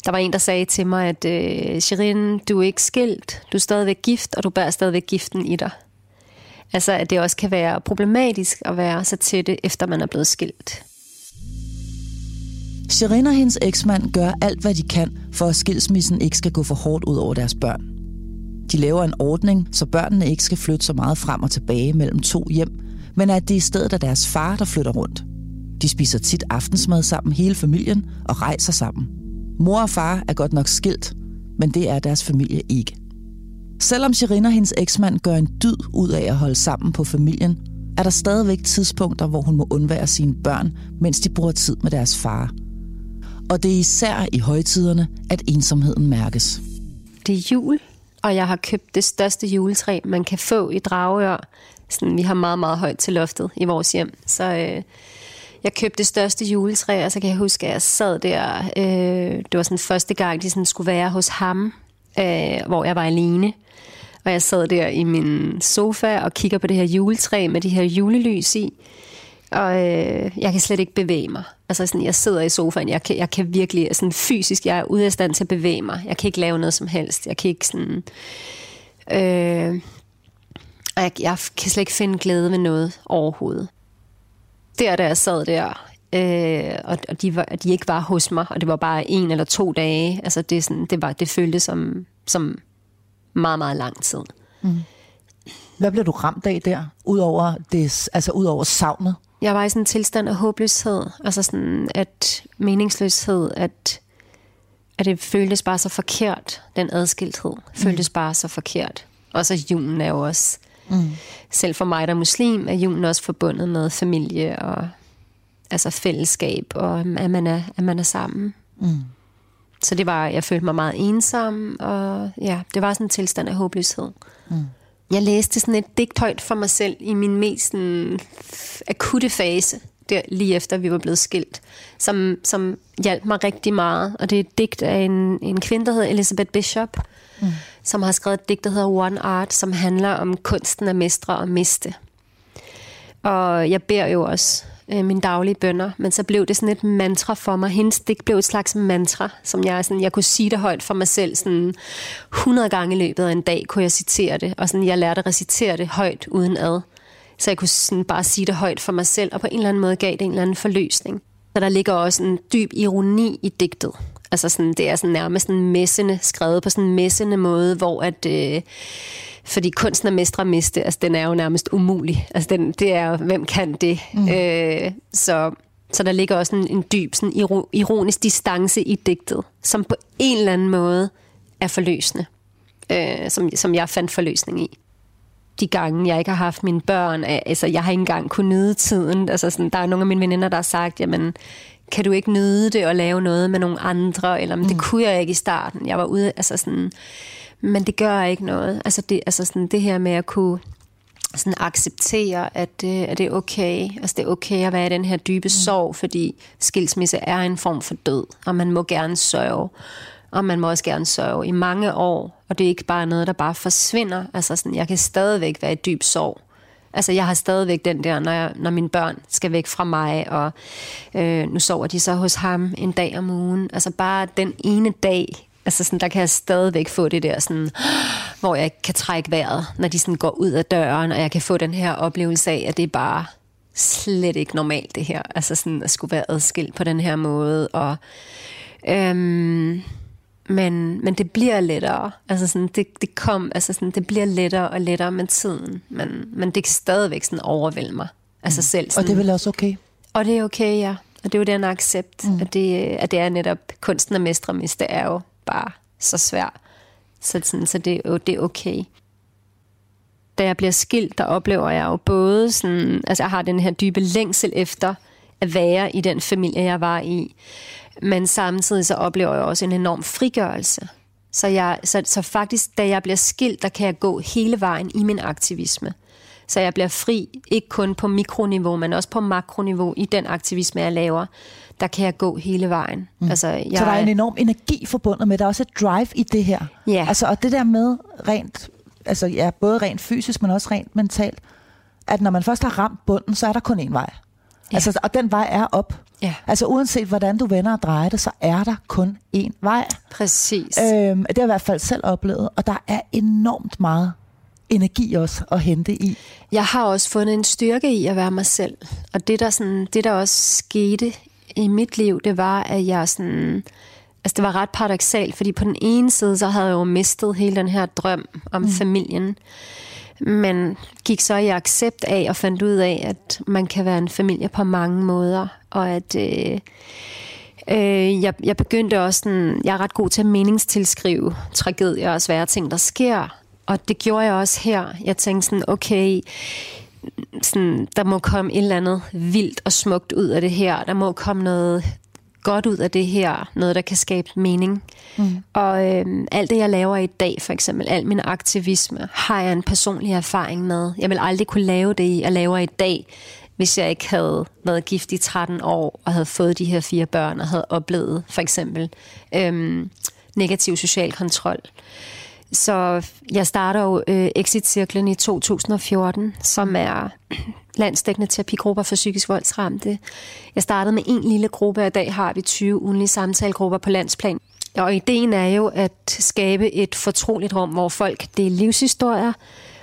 der var en, der sagde til mig, at øh, Shirin, du er ikke skilt, du er stadigvæk gift, og du bærer stadigvæk giften i dig. Altså, at det også kan være problematisk at være så tætte, efter man er blevet skilt. Shirin og hendes eksmand gør alt, hvad de kan, for at skilsmissen ikke skal gå for hårdt ud over deres børn. De laver en ordning, så børnene ikke skal flytte så meget frem og tilbage mellem to hjem, men at det i stedet er deres far, der flytter rundt. De spiser tit aftensmad sammen hele familien og rejser sammen. Mor og far er godt nok skilt, men det er deres familie ikke. Selvom Shirin og hendes eksmand gør en dyd ud af at holde sammen på familien, er der stadigvæk tidspunkter, hvor hun må undvære sine børn, mens de bruger tid med deres far. Og det er især i højtiderne, at ensomheden mærkes. Det er jul, og jeg har købt det største juletræ, man kan få i Dragør. Sådan, vi har meget, meget højt til loftet i vores hjem. Så øh, jeg købte det største juletræ, og så kan jeg huske, at jeg sad der. Øh, det var sådan første gang, de sådan skulle være hos ham, øh, hvor jeg var alene. Og jeg sad der i min sofa og kigger på det her juletræ med de her julelys i. Og øh, jeg kan slet ikke bevæge mig. Altså sådan, jeg sidder i sofaen, jeg kan, jeg kan virkelig, sådan fysisk, jeg er ude af stand til at bevæge mig. Jeg kan ikke lave noget som helst. Jeg kan ikke sådan... Øh, og jeg, jeg kan slet ikke finde glæde ved noget overhovedet. Der, da jeg sad der, øh, og, og de, var, de ikke var hos mig, og det var bare en eller to dage, altså det, er sådan, det, var, det føltes som, som meget, meget lang tid. Mm. Hvad bliver du ramt af der, udover, det, altså ud over savnet? Jeg var i sådan en tilstand af håbløshed, altså sådan at meningsløshed, at, at det føltes bare så forkert, den adskilthed føltes mm. bare så forkert. Og så julen er jo også, mm. selv for mig der er muslim, er julen også forbundet med familie og altså fællesskab, og at man er, at man er sammen. Mm. Så det var, jeg følte mig meget ensom, og ja, det var sådan en tilstand af håbløshed. Mm. Jeg læste sådan et digt højt for mig selv i min mest sådan, akutte fase, der, lige efter vi var blevet skilt, som, som hjalp mig rigtig meget. Og det er et digt af en, en kvinde, der hedder Elizabeth Bishop, mm. som har skrevet et digt, der hedder One Art, som handler om kunsten at mestre og miste. Og jeg beder jo også øh, mine daglige bønder, men så blev det sådan et mantra for mig. Hendes digt blev et slags mantra, som jeg, sådan, jeg kunne sige det højt for mig selv. Sådan 100 gange i løbet af en dag kunne jeg citere det, og sådan, jeg lærte at recitere det højt uden ad. Så jeg kunne sådan bare sige det højt for mig selv, og på en eller anden måde gav det en eller anden forløsning. Så der ligger også en dyb ironi i digtet. Altså sådan, det er sådan nærmest sådan messende, skrevet på sådan en messende måde, hvor at... Øh, fordi kunsten at mestre og miste, altså den er jo nærmest umulig. Altså den, det er hvem kan det? Mm. Øh, så, så der ligger også en, en dyb, sådan iro, ironisk distance i digtet, som på en eller anden måde er forløsende. Øh, som, som jeg fandt forløsning i. De gange, jeg ikke har haft mine børn, altså jeg har ikke engang kunnet nyde tiden. Altså sådan, der er nogle af mine veninder, der har sagt, jamen, kan du ikke nyde det og lave noget med nogle andre? Eller, men mm. det kunne jeg ikke i starten. Jeg var ude, altså sådan men det gør ikke noget. Altså det, altså sådan det her med at kunne sådan acceptere, at det, at det er okay. Altså det er okay at være i den her dybe mm. sorg, fordi skilsmisse er en form for død, og man må gerne sørge. Og man må også gerne sørge i mange år, og det er ikke bare noget, der bare forsvinder. Altså sådan, jeg kan stadigvæk være i dyb sorg. Altså jeg har stadigvæk den der, når, jeg, når mine børn skal væk fra mig, og øh, nu sover de så hos ham en dag om ugen. Altså bare den ene dag, Altså sådan, der kan jeg stadigvæk få det der, sådan, hvor jeg kan trække vejret, når de sådan går ud af døren, og jeg kan få den her oplevelse af, at det er bare slet ikke normalt det her. Altså sådan at skulle være adskilt på den her måde. Og, øhm, men, men det bliver lettere. Altså sådan, det, det kom, altså sådan, det bliver lettere og lettere med tiden. Men, men det kan stadigvæk sådan overvælde mig. Altså selv sådan, Og det er vel også okay? Og det er okay, ja. Og det er jo den accept, mm. at, det, at det er netop kunsten at mestre og miste er jo bare så svær. Så, sådan, så det, det er okay. da jeg bliver skilt, der oplever jeg jo både sådan, altså jeg har den her dybe længsel efter at være i den familie, jeg var i, men samtidig så oplever jeg også en enorm frigørelse. Så, jeg, så, så faktisk, da jeg bliver skilt, der kan jeg gå hele vejen i min aktivisme. Så jeg bliver fri, ikke kun på mikroniveau, men også på makroniveau i den aktivisme, jeg laver. Der kan jeg gå hele vejen. Mm. Altså, jeg, Så der er en enorm energi forbundet med, der er også et drive i det her. Ja. Altså, og det der med rent, altså ja, både rent fysisk, men også rent mentalt, at når man først har ramt bunden, så er der kun én vej. Ja. Altså, og den vej er op. Ja. Altså uanset hvordan du vender og drejer det, så er der kun én vej. Præcis. Øhm, det har jeg i hvert fald selv oplevet, og der er enormt meget energi også at hente i. Jeg har også fundet en styrke i at være mig selv. Og det der, sådan, det, der også skete i mit liv, det var, at jeg sådan... Altså, det var ret paradoxalt, fordi på den ene side, så havde jeg jo mistet hele den her drøm om mm. familien. Men gik så i accept af og fandt ud af, at man kan være en familie på mange måder. Og at... Øh, Øh, jeg, jeg begyndte også sådan, jeg er ret god til at meningstilskrive tragedier og svære ting, der sker. Og det gjorde jeg også her. Jeg tænkte sådan, okay, sådan, der må komme et eller andet vildt og smukt ud af det her. Der må komme noget godt ud af det her. Noget, der kan skabe mening. Mm. Og øh, alt det, jeg laver i dag, for eksempel, al min aktivisme, har jeg en personlig erfaring med. Jeg vil aldrig kunne lave det, jeg laver i dag, hvis jeg ikke havde været gift i 13 år, og havde fået de her fire børn, og havde oplevet, for eksempel, øh, negativ social kontrol. Så jeg starter jo øh, Exit-cirklen i 2014, som er landsdækkende terapigrupper for psykisk voldsramte. Jeg startede med en lille gruppe, og i dag har vi 20 ugenlige samtalegrupper på landsplan. Og ideen er jo at skabe et fortroligt rum, hvor folk deler livshistorier,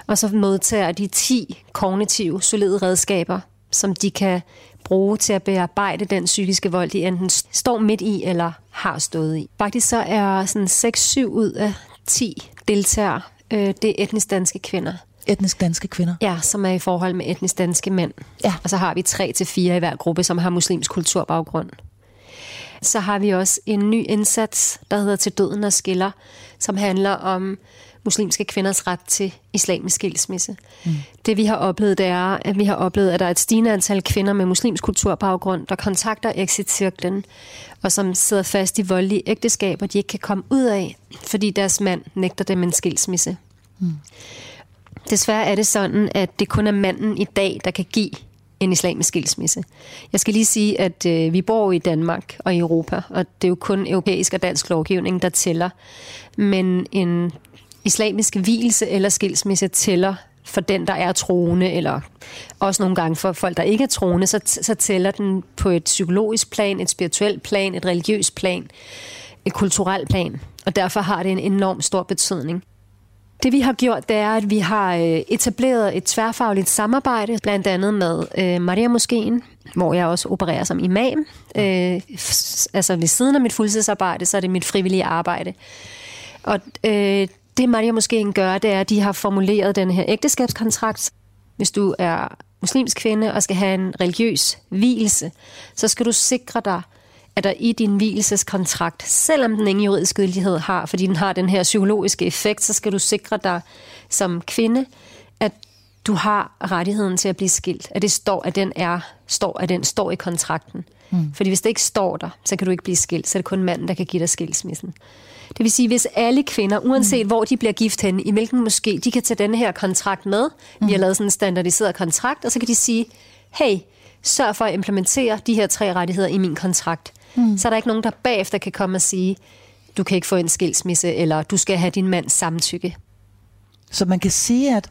og så modtager de 10 kognitive, solide redskaber, som de kan bruge til at bearbejde den psykiske vold, de enten står midt i eller har stået i. Faktisk så er sådan 6-7 ud af 10 deltagere, øh, det er etnisk danske kvinder. Etnisk danske kvinder. Ja, som er i forhold med etnisk danske mænd. Ja. Og så har vi tre til fire i hver gruppe, som har muslimsk kulturbaggrund. Så har vi også en ny indsats, der hedder Til døden og skiller, som handler om muslimske kvinders ret til islamisk skilsmisse. Mm. Det vi har oplevet, det er, at vi har oplevet, at der er et stigende antal kvinder med muslimsk kulturbaggrund, der kontakter Exit-cirklen, og som sidder fast i voldelige ægteskaber, de ikke kan komme ud af, fordi deres mand nægter dem en skilsmisse. Mm. Desværre er det sådan, at det kun er manden i dag, der kan give en islamisk skilsmisse. Jeg skal lige sige, at øh, vi bor i Danmark og i Europa, og det er jo kun europæisk og dansk lovgivning, der tæller. Men en islamisk hvilelse eller skilsmisse tæller for den, der er troende, eller også nogle gange for folk, der ikke er troende, så, så tæller den på et psykologisk plan, et spirituelt plan, et religiøst plan, et kulturelt plan. Og derfor har det en enorm stor betydning. Det vi har gjort, det er, at vi har øh, etableret et tværfagligt samarbejde, blandt andet med øh, Maria Moskeen, hvor jeg også opererer som imam. Øh, altså ved siden af mit fuldtidsarbejde, så er det mit frivillige arbejde. Og øh, det Maria Moskeen gør, det er, at de har formuleret den her ægteskabskontrakt. Hvis du er muslimsk kvinde og skal have en religiøs hvilelse, så skal du sikre dig, at der i din hvileseskontrakt, selvom den ingen juridisk gyldighed har, fordi den har den her psykologiske effekt, så skal du sikre dig som kvinde, at du har rettigheden til at blive skilt. At det står, at den er, står, at den står i kontrakten. Mm. Fordi hvis det ikke står der, så kan du ikke blive skilt. Så er det kun manden, der kan give dig skilsmissen. Det vil sige, hvis alle kvinder, uanset mm. hvor de bliver gift henne, i hvilken måske, de kan tage denne her kontrakt med. Mm. Vi har lavet sådan en standardiseret kontrakt, og så kan de sige, hey, sørg for at implementere de her tre rettigheder i min kontrakt. Mm. Så er der ikke nogen, der bagefter kan komme og sige, du kan ikke få en skilsmisse, eller du skal have din mands samtykke. Så man kan sige, at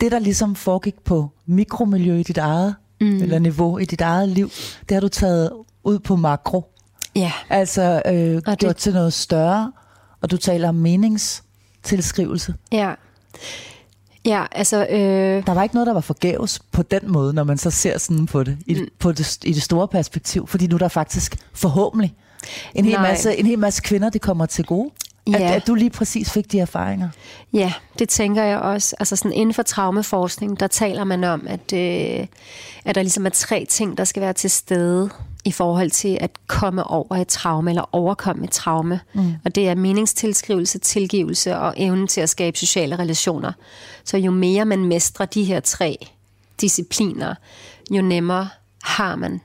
det, der ligesom foregik på mikromiljø i dit eget, mm. eller niveau i dit eget liv, det har du taget ud på makro. Ja. Altså øh, det- gjort til noget større, og du taler om meningstilskrivelse. Ja. Ja, altså... Øh, Der var ikke noget, der var forgæves på den måde, når man så ser sådan på det, i, Mm. på det, i det store perspektiv. Fordi nu er der faktisk forhåbentlig en hel, Nej. masse, en hel masse kvinder, det kommer til gode. At, Ja. at du lige præcis fik de erfaringer. Ja, det tænker jeg også. Altså sådan inden for traumeforskning, der taler man om, at, øh, at der ligesom er tre ting, der skal være til stede i forhold til at komme over et traume eller overkomme et traume. Mm. Og det er meningstilskrivelse, tilgivelse og evnen til at skabe sociale relationer. Så jo mere man mestrer de her tre discipliner, jo nemmere har man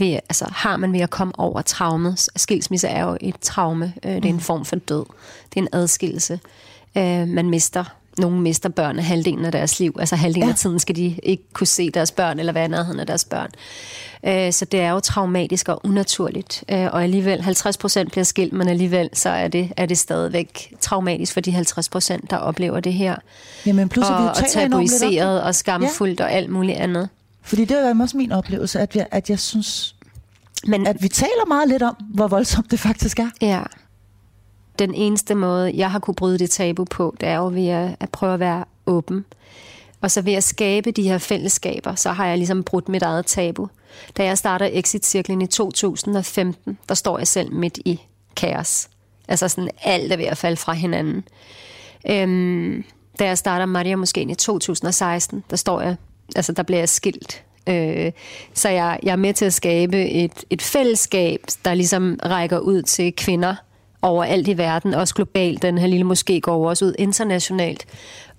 ved, altså, har man ved at komme over traumet. Skilsmisse er jo et traume. Øh, det er en form for død. Det er en adskillelse. Øh, man mister nogle mister børn af halvdelen af deres liv. Altså halvdelen ja. Af tiden skal de ikke kunne se deres børn, eller være i nærheden af deres børn. Øh, så det er jo traumatisk og unaturligt. Øh, og alligevel, 50 procent bliver skilt, men alligevel så er det, er det stadigvæk traumatisk for de 50 procent, der oplever det her. Jamen plus, at vi og, og tabuiseret og skamfuldt ja. og alt muligt andet. Fordi det er også min oplevelse, at jeg, at jeg synes, Men at vi taler meget lidt om, hvor voldsomt det faktisk er. Ja. Den eneste måde, jeg har kunne bryde det tabu på, det er jo ved at, at prøve at være åben. Og så ved at skabe de her fællesskaber, så har jeg ligesom brudt mit eget tabu. Da jeg starter Exit-cirklen i 2015, der står jeg selv midt i kaos. Altså sådan alt er ved at falde fra hinanden. Øhm, da jeg starter Maria Moskeen i 2016, der står jeg, altså der bliver jeg skilt. Øh, så jeg, jeg er med til at skabe et, et fællesskab, der ligesom rækker ud til kvinder overalt i verden, også globalt. Den her lille måske går også ud internationalt.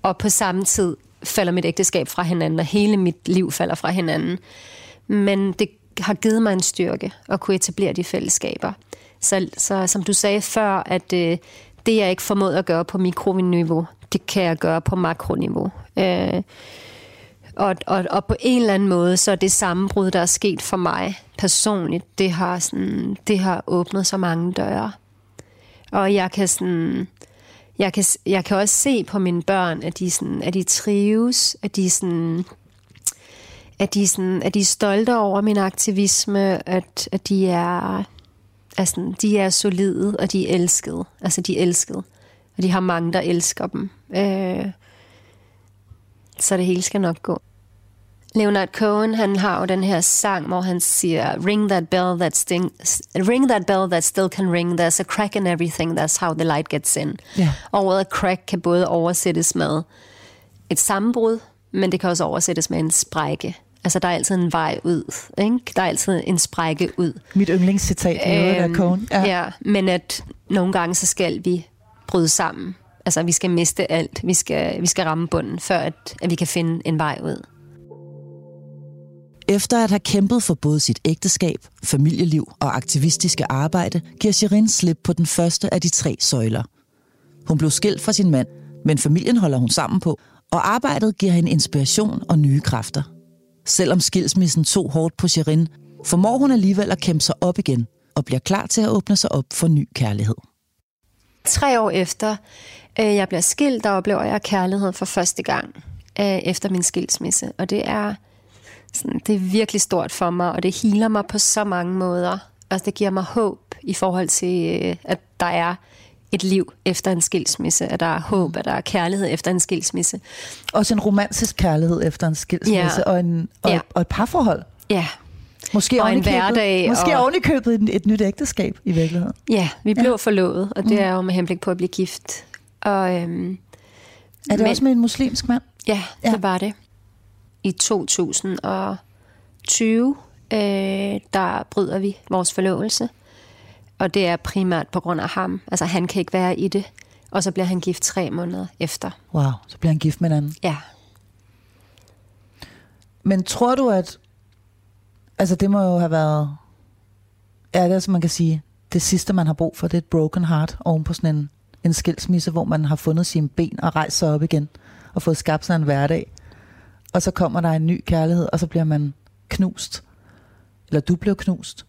Og på samme tid falder mit ægteskab fra hinanden, og hele mit liv falder fra hinanden. Men det har givet mig en styrke at kunne etablere de fællesskaber. Så, så som du sagde før, at øh, det jeg ikke formåede at gøre på mikroniveau, det kan jeg gøre på makroniveau. Øh, og, og, og på en eller anden måde, så er det sammenbrud, der er sket for mig personligt, det har, sådan, det har åbnet så mange døre. Og jeg kan sådan... Jeg kan, jeg kan også se på mine børn, at de, sådan, at de trives, at de, sådan, at, de sådan, at de er stolte over min aktivisme, at, at de er, altså, de er solide, og de er elskede. Altså, de er elskede. Og de har mange, der elsker dem. Øh, så det hele skal nok gå. Leonard Cohen, han har jo den her sang, hvor han siger, ring that bell that sting, ring that bell that still can ring, there's a crack in everything, that's how the light gets in. Ja. Og ordet crack kan både oversættes med et sammenbrud, men det kan også oversættes med en sprække. Altså, der er altid en vej ud, ikke? Der er altid en sprække ud. Mit yndlingscitat i øvrigt af Cohen. Ja. ja, men at nogle gange, så skal vi bryde sammen. Altså, vi skal miste alt. Vi skal, vi skal ramme bunden, før at, at vi kan finde en vej ud. Efter at have kæmpet for både sit ægteskab, familieliv og aktivistiske arbejde, giver Shirin slip på den første af de tre søjler. Hun blev skilt fra sin mand, men familien holder hun sammen på, og arbejdet giver hende inspiration og nye kræfter. Selvom skilsmissen tog hårdt på Shirin, formår hun alligevel at kæmpe sig op igen og bliver klar til at åbne sig op for ny kærlighed. Tre år efter jeg bliver skilt, der oplever jeg kærlighed for første gang øh, efter min skilsmisse. Og det er, sådan, det er virkelig stort for mig, og det healer mig på så mange måder. Altså, det giver mig håb i forhold til, øh, at der er et liv efter en skilsmisse, at der er håb, at der er kærlighed efter en skilsmisse. Også en romantisk kærlighed efter en skilsmisse Ja. og, en, og, Ja. og et parforhold. Ja, Måske Og en ovenikøbet- hverdag, Måske og- oven i købet et, et nyt ægteskab i virkeligheden. ja vi blev ja. forlovet, og det er jo med henblik på at blive gift. Og, øhm, Er det Men- også med en muslimsk mand? Ja, Ja. det var det. I 2020, øh, der bryder vi vores forlovelse. Og det er primært på grund af ham. Altså, han kan ikke være i det. Og så bliver han gift tre måneder efter. Wow, så bliver han gift med en anden. Ja. Men tror du, at... Altså, det må jo have været... Ja, det er, som man kan sige, det sidste, man har brug for, det er et broken heart oven på sådan en, en skilsmisse, hvor man har fundet sine ben og rejst sig op igen og fået skabt sig en hverdag. Og så kommer der en ny kærlighed, og så bliver man knust. Eller du bliver knust.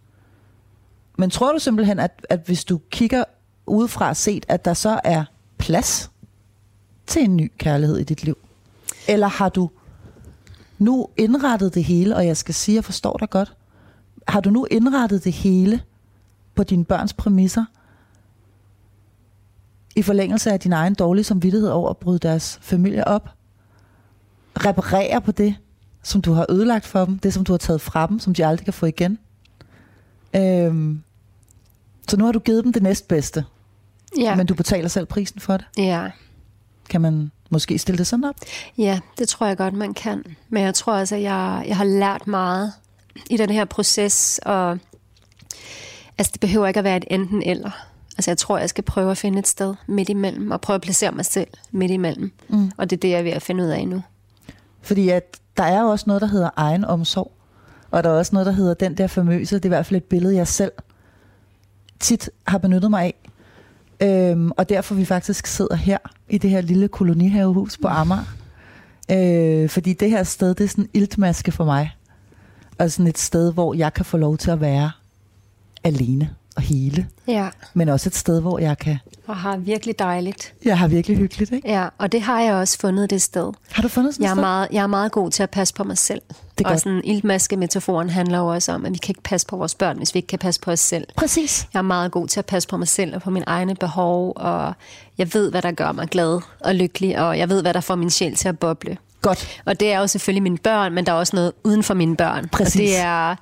Men tror du simpelthen, at, at hvis du kigger udefra set, at der så er plads til en ny kærlighed i dit liv? Eller har du nu indrettet det hele, og jeg skal sige, at jeg forstår dig godt. Har du nu indrettet det hele på dine børns præmisser? I forlængelse af din egen dårlige samvittighed over at bryde deres familie op? Reparere på det, som du har ødelagt for dem, det som du har taget fra dem, som de aldrig kan få igen? Øhm, så nu har du givet dem det næstbedste. Ja, men du betaler selv prisen for det. ja. Kan man måske stille det sådan op? Ja, det tror jeg godt, man kan. Men jeg tror altså, jeg, jeg har lært meget i den her proces, og altså, det behøver ikke at være et enten eller. Altså, jeg tror, jeg skal prøve at finde et sted midt imellem, og prøve at placere mig selv midt imellem. Mm. Og det er det, jeg er ved at finde ud af nu. Fordi at der er jo også noget, der hedder egen omsorg. Og der er også noget, der hedder den der famøse. Det er i hvert fald et billede, jeg selv tit har benyttet mig af. Øhm, og derfor vi faktisk sidder her i det her lille kolonihavehus på Amager. Øh, fordi det her sted, det er sådan en iltmaske for mig. Og sådan et sted, hvor jeg kan få lov til at være alene og hele. Ja. Men også et sted, hvor jeg kan... Og har virkelig dejligt. Jeg har virkelig hyggeligt, ikke? Ja, og det har jeg også fundet det sted. Har du fundet sådan Jeg er, sted? meget, jeg er meget god til at passe på mig selv. Det er og godt. sådan iltmaske-metaforen handler jo også om, at vi kan ikke passe på vores børn, hvis vi ikke kan passe på os selv. Præcis. Jeg er meget god til at passe på mig selv og på mine egne behov, og jeg ved, hvad der gør mig glad og lykkelig, og jeg ved, hvad der får min sjæl til at boble. Godt. Og det er jo selvfølgelig mine børn, men der er også noget uden for mine børn. Præcis. Og, det er,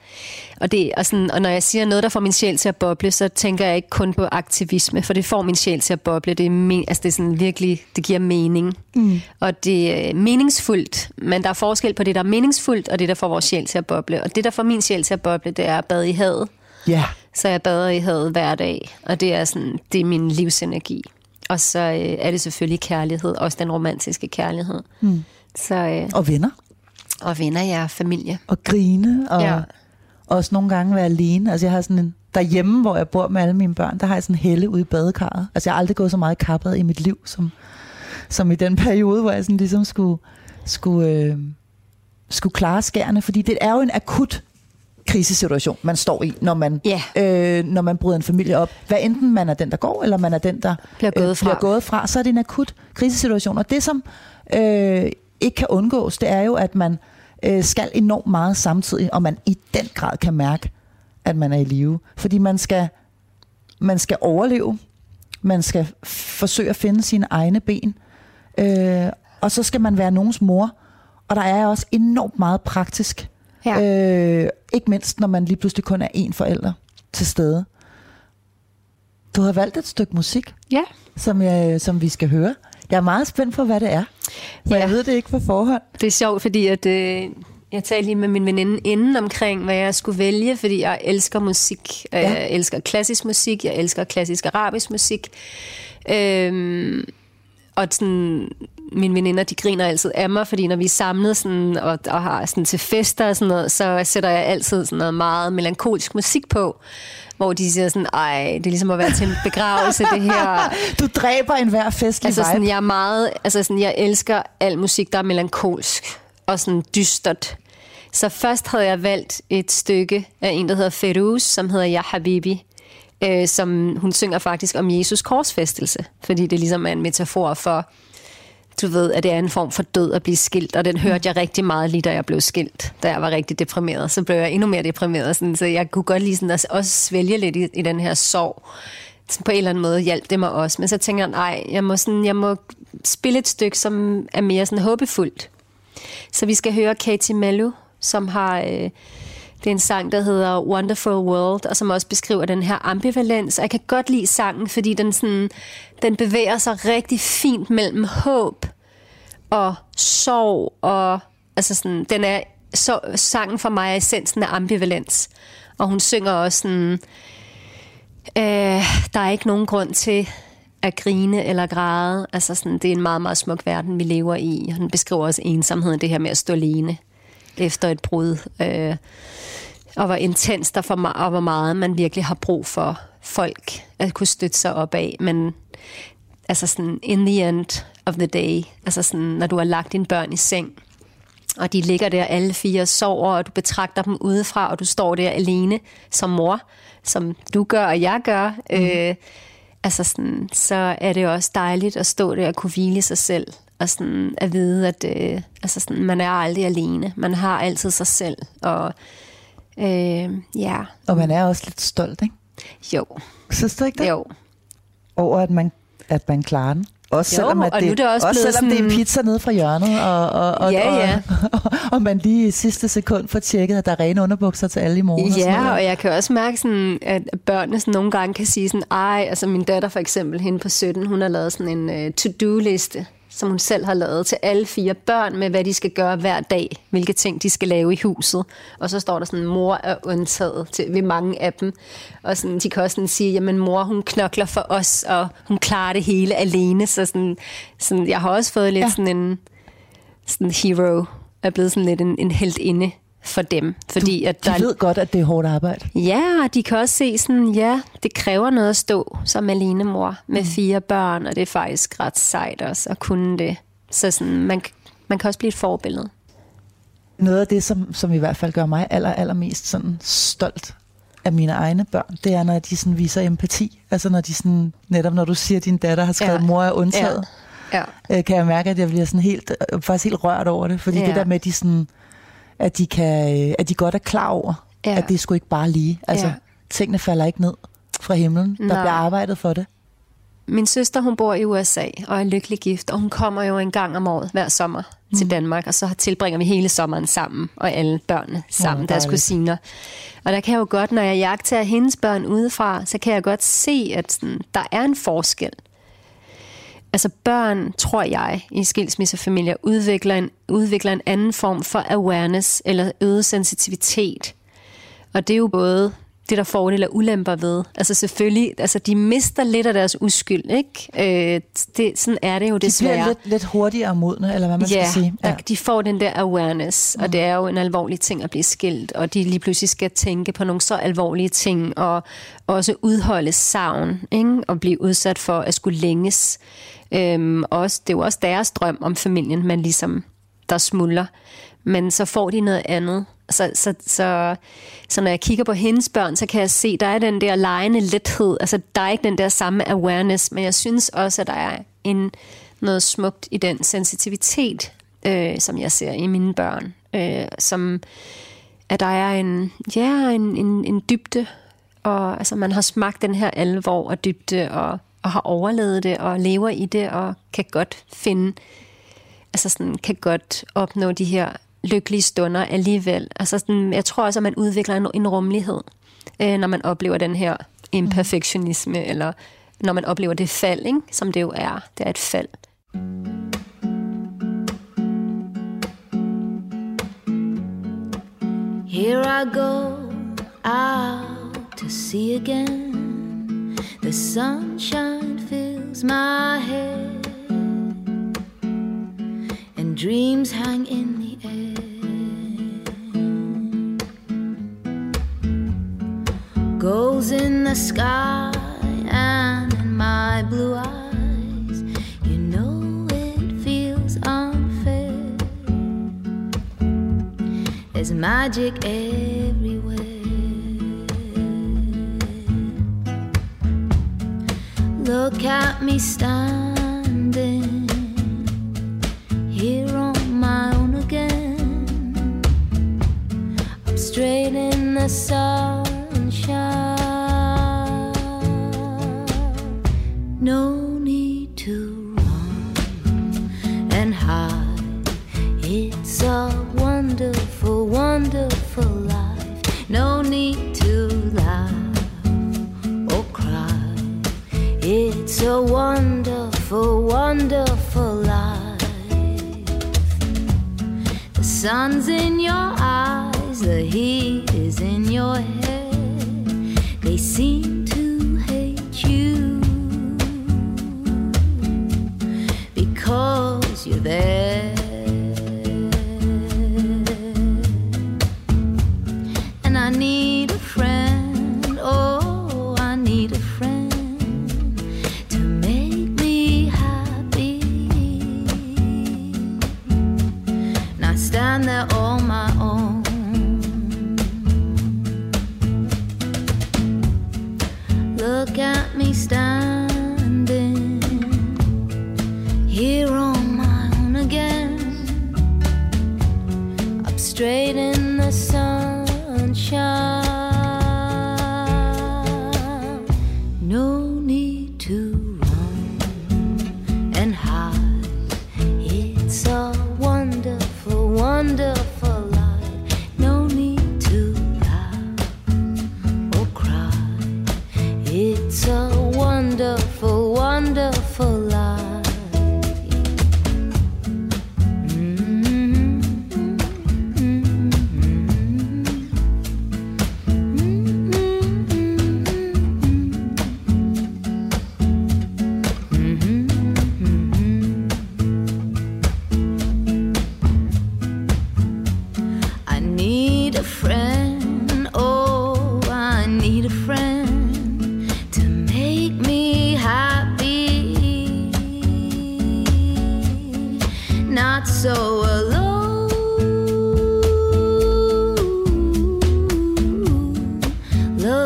og, det, og, sådan, og når jeg siger noget, der får min sjæl til at boble, så tænker jeg ikke kun på aktivisme, for det får min sjæl til at boble. Det er, men, altså det er sådan virkelig, det giver mening. Mm. Og det er meningsfuldt, men der er forskel på det, der er meningsfuldt, og det, der får vores sjæl til at boble. Og det, der får min sjæl til at boble, det er at bade i havet. Ja. Så jeg bader i havet hver dag, og det er, sådan, det er min livsenergi. Og så øh, er det selvfølgelig kærlighed, også den romantiske kærlighed. Mm. Så, øh, Og venner. og venner, jeg er familie. Og grine. Og Ja. også nogle gange være alene. Altså jeg har sådan en... Derhjemme, hvor jeg bor med alle mine børn, der har jeg sådan en helle ude i badekarret. Altså jeg har aldrig gået så meget kappet i mit liv, som, som i den periode, hvor jeg sådan ligesom skulle, skulle, øh, skulle klare skærene. Fordi det er jo en akut krisesituation, man står i, når man, Ja. øh, når man bryder en familie op. Hvad enten man er den, der går, eller man er den, der Bliver gået fra. bliver gået fra, så er det en akut krisesituation. Og det, som øh, ikke kan undgås, det er jo, at man øh, skal enormt meget samtidig, og man i den grad kan mærke, at man er i live. Fordi man skal, man skal overleve, man skal forsøge at finde sine egne ben, øh, og så skal man være nogens mor. Og der er også enormt meget praktisk. Ja. Øh, ikke mindst, når man lige pludselig kun er én forælder til stede. Du har valgt et stykke musik, Ja. som, jeg, som vi skal høre. Jeg er meget spændt på, hvad det er. For Ja. jeg ved det ikke på forhånd. Det er sjovt, fordi at, øh, jeg talte lige med min veninde inden omkring, hvad jeg skulle vælge, fordi jeg elsker musik. Ja. Jeg elsker klassisk musik, jeg elsker klassisk arabisk musik. Øhm, og sådan, mine veninder, de griner altid af mig, fordi når vi er samlet sådan, og, og har sådan til fester og sådan noget, så sætter jeg altid sådan noget meget melankolsk musik på, hvor de siger sådan, ej, det er ligesom at være til en begravelse, det her. Du dræber enhver festlig Altså vibe. sådan, jeg er meget, altså sådan, jeg elsker al musik, der er melankolsk og sådan dystert. Så først havde jeg valgt et stykke af en, der hedder Ferouz, som hedder Ya Habibi, øh, som hun synger faktisk om Jesus korsfæstelse, fordi det ligesom er en metafor for, du ved, at det er en form for død at blive skilt, og den hørte jeg rigtig meget lige, da jeg blev skilt, da jeg var rigtig deprimeret. Så blev jeg endnu mere deprimeret, sådan, så jeg kunne godt lige sådan at også svælge lidt i, i den her sorg. Så på en eller anden måde hjalp det mig også. Men så tænker jeg, nej, jeg må, sådan, jeg må spille et stykke, som er mere sådan håbefuldt. Så vi skal høre Katie Mello, som har... Øh, det er en sang, der hedder Wonderful World, og som også beskriver den her ambivalens. Og jeg kan godt lide sangen, fordi den, sådan, den bevæger sig rigtig fint mellem håb og sorg. Og, altså sådan, den er, så, sangen for mig er essensen af ambivalens. Og hun synger også sådan, øh, der er ikke nogen grund til at grine eller græde. Altså sådan, det er en meget, meget smuk verden, vi lever i. Og den beskriver også ensomheden, det her med at stå alene efter et brud. Øh, og hvor intens der for mig, og hvor meget man virkelig har brug for folk at kunne støtte sig op af. Men altså sådan, in the end of the day, altså sådan, når du har lagt dine børn i seng, og de ligger der alle fire og sover, og du betragter dem udefra, og du står der alene som mor, som du gør og jeg gør, mm. øh, altså sådan, så er det også dejligt at stå der og kunne hvile sig selv, og sådan at vide, at øh, altså sådan, man er aldrig alene. Man har altid sig selv, og øh, ja, Og man er også lidt stolt, ikke? jo, Synes du ikke det? jo, Over, at man, at man klarer den. Også Jo, selvom, at og nu er det også også selvom det er sådan- pizza nede fra hjørnet, og, og, og, Ja, ja. og, og, man lige i sidste sekund får tjekket, at der er rene underbukser til alle i morgen. og sådan Ja, og jeg kan også mærke, sådan, at børnene sådan nogle gange kan sige sådan, ej, altså min datter for eksempel, hende på 17, hun har lavet sådan en uh, to-do-liste, som hun selv har lavet til alle fire børn, med hvad de skal gøre hver dag, hvilke ting de skal lave i huset. Og så står der sådan, mor er undtaget til, ved mange af dem. Og sådan, de kan også sådan sige, jamen mor, hun knokler for os, og hun klarer det hele alene. Så sådan, sådan, jeg har også fået lidt Ja. sådan en sådan hero, er blevet sådan lidt en, en heldinde for dem. Fordi at De der, ved godt, at det er hårdt arbejde. Ja, og de kan også se sådan, ja, det kræver noget at stå som alene mor med Mm. fire børn, og det er faktisk ret sejt også at kunne det. Så sådan, man, man kan også blive et forbillede. Noget af det, som, som i hvert fald gør mig aller, allermest sådan stolt af mine egne børn, det er, når de sådan viser empati. Altså når de sådan, netop når du siger, at din datter har skrevet, ja. Ja. mor er undtaget, Ja. øh, kan jeg mærke, at jeg bliver sådan helt, øh, faktisk helt rørt over det. Fordi ja. Ja. det der med, at de, sådan, at de, kan, øh, at de godt er klar over, ja. At det sgu ikke bare lige. Altså, ja. Tingene falder ikke ned fra himlen. Der Nej. bliver arbejdet for det. Min søster, hun bor i USA og er lykkelig gift, og hun kommer jo en gang om året hver sommer mm. til Danmark, og så tilbringer vi hele sommeren sammen, og alle børnene sammen, Hvor deres kusiner. Og der kan jeg jo godt, når jeg jagter hendes børn udefra, så kan jeg godt se, at sådan, der er en forskel. Altså børn, tror jeg, i skilsmissefamilier udvikler en, udvikler en anden form for awareness eller øget sensitivitet. Og det er jo både det, der fordele og ulemper ved. Altså selvfølgelig, altså de mister lidt af deres uskyld, ikke? Øh, det, sådan er det jo De desværre. bliver lidt, lidt hurtigere modne, eller hvad man Ja, skal sige. der, de får den der awareness, mm. og det er jo en alvorlig ting at blive skilt, og de lige pludselig skal tænke på nogle så alvorlige ting, og også udholde savn, ikke? og blive udsat for at skulle længes. Øhm, også, det er jo også deres drøm om familien, man ligesom, der smuldrer. Men så får de noget andet. Så, så, så, så når jeg kigger på hendes børn, så kan jeg se, der er den der lejende lethed. Altså, der er ikke den der samme awareness, men jeg synes også, at der er en, noget smukt i den sensitivitet, øh, som jeg ser i mine børn. Øh, som, at der er en, ja, en, en, en dybde, og altså, man har smagt den her alvor og dybde, og, og har overlevet det, og lever i det, og kan godt finde, altså sådan, kan godt opnå de her lykkelige stunder alligevel. Altså sådan, jeg tror også, at man udvikler en, en rummelighed, øh, når man oplever den her imperfektionisme, eller når man oplever det fald, ikke? som det jo er. Det er et fald. Here I go out to sea again. The sunshine fills my head, and dreams hang in the air. Goals in the sky and in my blue eyes. You know it feels unfair. There's magic everywhere. Look at me standing here on my own again. I'm straight in the sunshine. No a wonderful, wonderful life. The sun's in your eyes, the heat is in your head. They seem to hate you because you're there.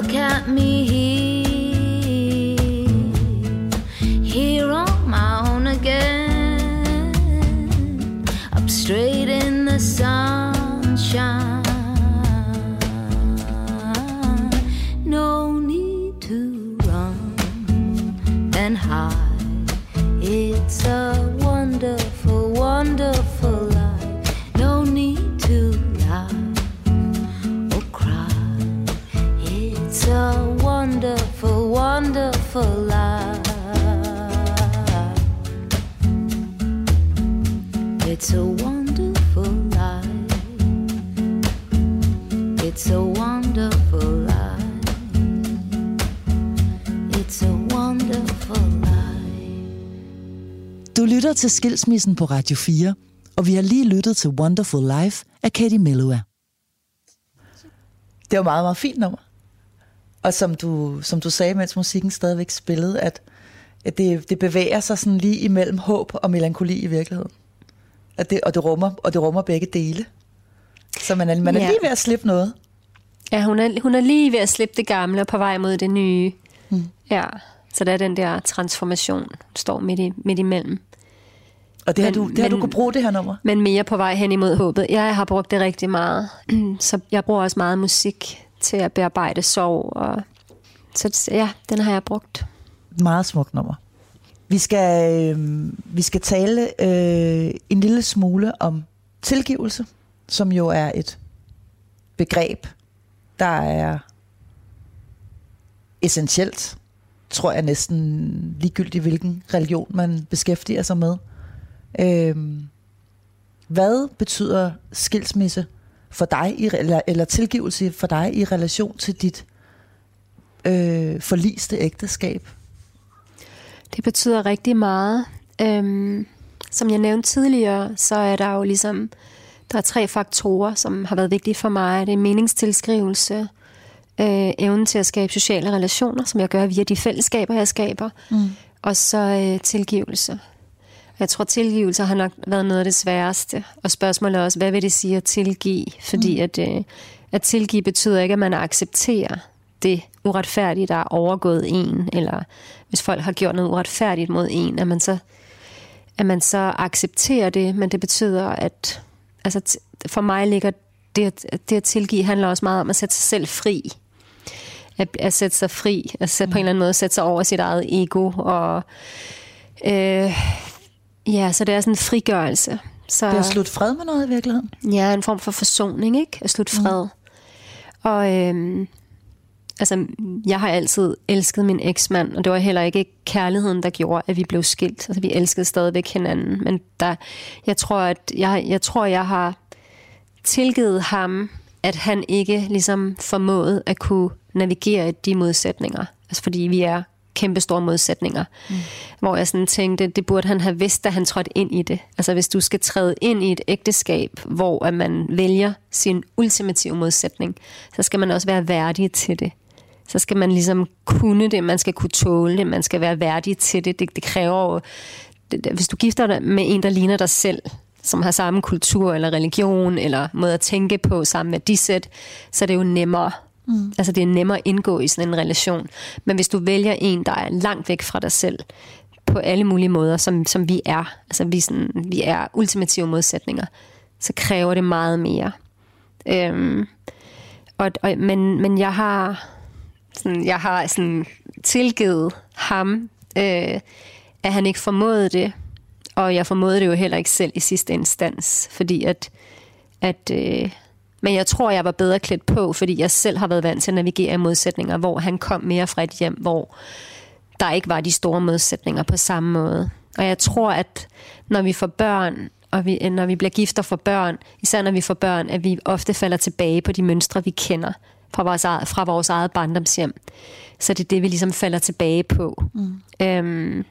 Look at me til Skilsmissen på Radio 4, og vi har lige lyttet til Wonderful Life af Katie Melua. Det var meget, meget fint nummer. Og som du, som du sagde, mens musikken stadigvæk spillede, at, at det, det bevæger sig sådan lige imellem håb og melankoli i virkeligheden. At det, og, det rummer, og det rummer begge dele. Så man er, man er Ja. lige ved at slippe noget. Ja, hun er, hun er lige ved at slippe det gamle og på vej mod det nye. Mm. Ja, så der er den der transformation, der står midt, i, midt imellem. Og det har, Men- du, det har du kunne bruge, det her nummer. Men mere på vej hen imod håbet. Jeg har brugt det rigtig meget. Så jeg bruger også meget musik til at bearbejde sorg. Og så ja, den har jeg brugt. Meget smukt nummer. Vi skal, øh, vi skal tale øh, en lille smule om tilgivelse, som jo er et begreb, der er essentielt, tror jeg næsten ligegyldigt, hvilken religion man beskæftiger sig med. Øh, hvad betyder skilsmisse for dig, i, eller, eller tilgivelse for dig i relation til dit øh, forliste ægteskab? Det betyder rigtig meget. Øhm, som jeg nævnte tidligere, så er der jo ligesom der er tre faktorer, som har været vigtige for mig. Det er meningstilskrivelse, øh, evnen til at skabe sociale relationer, som jeg gør via de fællesskaber, jeg skaber, mm. og så øh, tilgivelse. Jeg tror, tilgivelse har nok været noget af det sværeste. Og spørgsmålet er også, hvad vil det sige at tilgive? Fordi mm. at, øh, at tilgive betyder ikke, at man accepterer det uretfærdige, der er overgået en, eller hvis folk har gjort noget uretfærdigt mod en, at man så, at man så accepterer det, men det betyder, at altså, for mig ligger det, at- det at tilgive handler også meget om at sætte sig selv fri. At, at sætte sig fri, at sætte, på en eller anden måde sætte sig over sit eget ego, og øh, ja, så det er sådan en frigørelse. Så, Det er at slutte fred med noget i virkeligheden. Ja, en form for forsoning, ikke? At slutte fred. Mm. Og øhm, altså, jeg har altid elsket min eksmand, og det var heller ikke kærligheden, der gjorde, at vi blev skilt. Altså, vi elskede stadigvæk hinanden. Men der, jeg, tror, at jeg, jeg tror, jeg har tilgivet ham, at han ikke ligesom formåede at kunne navigere i de modsætninger. Altså, fordi vi er kæmpe store modsætninger. Mm. Hvor jeg sådan tænkte, det burde han have vidst, da han trådte ind i det. Altså hvis du skal træde ind i et ægteskab, hvor at man vælger sin ultimative modsætning, så skal man også være værdig til det. Så skal man ligesom kunne det, man skal kunne tåle det, man skal være værdig til det. Det, det kræver jo, det, hvis du gifter dig med en, der ligner dig selv, som har samme kultur eller religion eller måde at tænke på, samme værdisæt, så er det jo nemmere. Mm. Altså det er nemmere at indgå i sådan en relation. Men hvis du vælger en, der er langt væk fra dig selv, på alle mulige måder, som, som vi er, altså vi, sådan, vi er ultimative modsætninger, så kræver det meget mere. Øhm, og, og, men, men jeg har sådan, jeg har sådan tilgivet ham, øh, at han ikke formåede det, og jeg formåede det jo heller ikke selv i sidste instans, fordi at, at øh, men jeg tror, jeg var bedre klædt på, fordi jeg selv har været vant til at navigere i modsætninger, hvor han kom mere fra et hjem, hvor der ikke var de store modsætninger på samme måde. Og jeg tror, at når vi får børn, og vi, når vi bliver gift og får børn, især når vi får børn, at vi ofte falder tilbage på de mønstre, vi kender fra vores eget, fra vores eget barndomshjem. Så det er det, vi ligesom falder tilbage på. Mm. Øhm,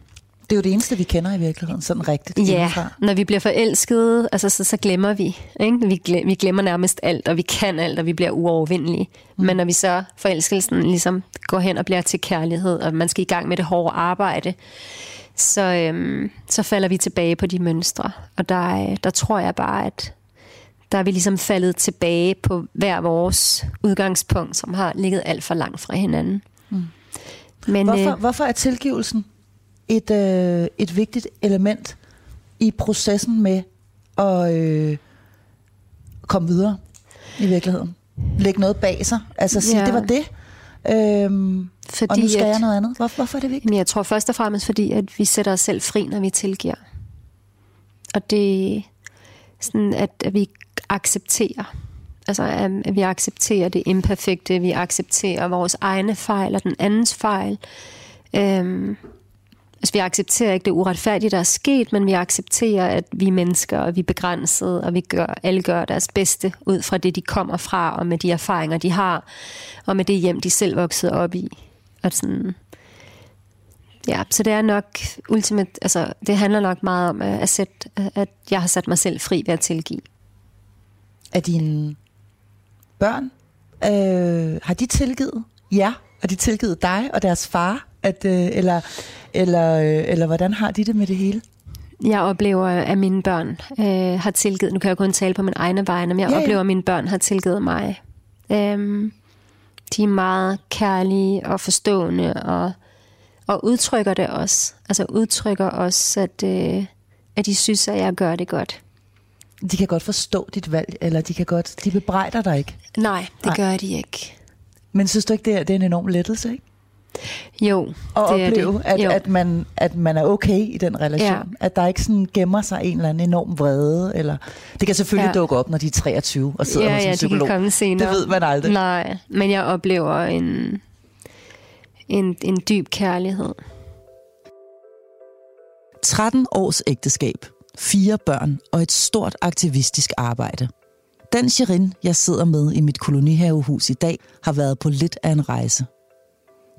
Det er jo det eneste, vi kender i virkeligheden, sådan rigtigt. Ja, indefra. når vi bliver forelskede, altså, så, så glemmer vi. Ikke? Vi, glemmer, vi glemmer nærmest alt, og vi kan alt, og vi bliver uovervindelige. Mm. Men når vi så forelskelsen ligesom går hen og bliver til kærlighed, og man skal i gang med det hårde arbejde, så, øhm, så falder vi tilbage på de mønstre. Og der, øh, der tror jeg bare, at der er vi ligesom faldet tilbage på hver vores udgangspunkt, som har ligget alt for langt fra hinanden. Mm. Men, Hvorfor, øh, hvorfor er tilgivelsen et, øh, et vigtigt element i processen med at øh, komme videre i virkeligheden? Lægge noget bag sig? Altså sige, Ja. det var det, øhm, fordi og nu skal at- jeg noget andet. Hvorfor, hvorfor er det vigtigt? Jeg tror først og fremmest, fordi at vi sætter os selv fri, når vi tilgiver. Og det er sådan, at, at vi accepterer. Altså, at, at vi accepterer det imperfekte, vi accepterer vores egne fejl og den andens fejl. Øhm, altså, vi accepterer ikke det uretfærdige, der er sket, men vi accepterer, at vi er mennesker, og vi er begrænsede, og vi gør, alle gør deres bedste ud fra det, de kommer fra, og med de erfaringer, de har, og med det hjem, de selv voksede op i. Og sådan, Ja, så det er nok ultimate, altså det handler nok meget om, at, at, sætte, at jeg har sat mig selv fri ved at tilgive. Er dine børn, øh, har de tilgivet jer? og de tilgivet dig og deres far? At, øh, eller, eller, øh, eller hvordan har de det med det hele? Jeg oplever, at mine børn øh, har tilgivet, nu kan jeg kun tale på min egne vegne, men jeg Ja, ja. oplever, at mine børn har tilgivet mig. Øhm, de er meget kærlige og forstående, og, og udtrykker det også. Altså udtrykker også, at, øh, at de synes, at jeg gør det godt. De kan godt forstå dit valg, eller de kan godt, de bebrejder dig ikke. Nej, det. Nej. gør de ikke. Men synes du ikke, det er, det er en enorm lettelse, ikke? Jo, At det er opleve, det. at, Jo. at, man, at man er okay i den relation. Ja. At der ikke sådan gemmer sig en eller anden enorm vrede. Eller, det kan selvfølgelig ja. Dukke op, når de er 23 og sidder ja, hos en ja, psykolog. kan komme senere. Det ved man aldrig. Nej, men jeg oplever en, en, en dyb kærlighed. 13 års ægteskab, fire børn og et stort aktivistisk arbejde. Den Shirin, jeg sidder med i mit kolonihavehus i dag, har været på lidt af en rejse.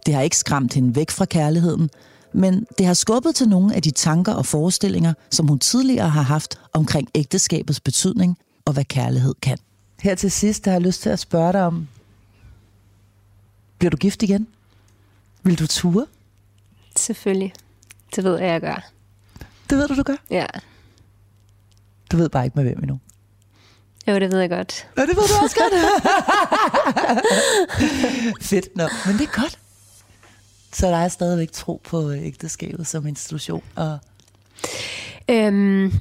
Det har ikke skræmt hende væk fra kærligheden, men det har skubbet til nogle af de tanker og forestillinger, som hun tidligere har haft omkring ægteskabets betydning og hvad kærlighed kan. Her til sidst har jeg lyst til at spørge dig om, bliver du gift igen? Vil du ture? Selvfølgelig. Det ved jeg, jeg gør. Det ved du, du gør. Ja. Du ved bare ikke med hvem endnu. Jo, det ved jeg godt. Ja, det ved du også godt. Fedt. Nå, men det er godt. Så der er stadigvæk tro på øh, ægteskabet som institution. Og Øhm,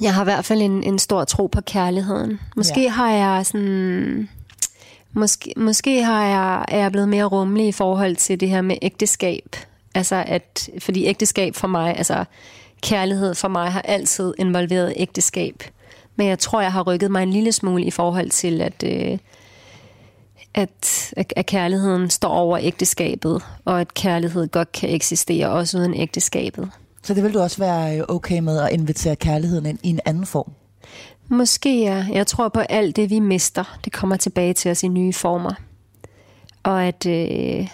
jeg har i hvert fald en, en stor tro på kærligheden. Måske Ja. ja. har jeg sådan... Måske, måske har jeg, er jeg blevet mere rummelig i forhold til det her med ægteskab. Altså at, fordi ægteskab for mig, altså kærlighed for mig har altid involveret ægteskab. Men jeg tror, jeg har rykket mig en lille smule i forhold til, at, øh, at, at kærligheden står over ægteskabet, og at kærlighed godt kan eksistere også uden ægteskabet. så det vil du også være øh, okay med at invitere kærligheden ind i en anden form. Måske ja. Jeg tror på, alt det, vi mister, det kommer tilbage til os i nye former. Og at øh,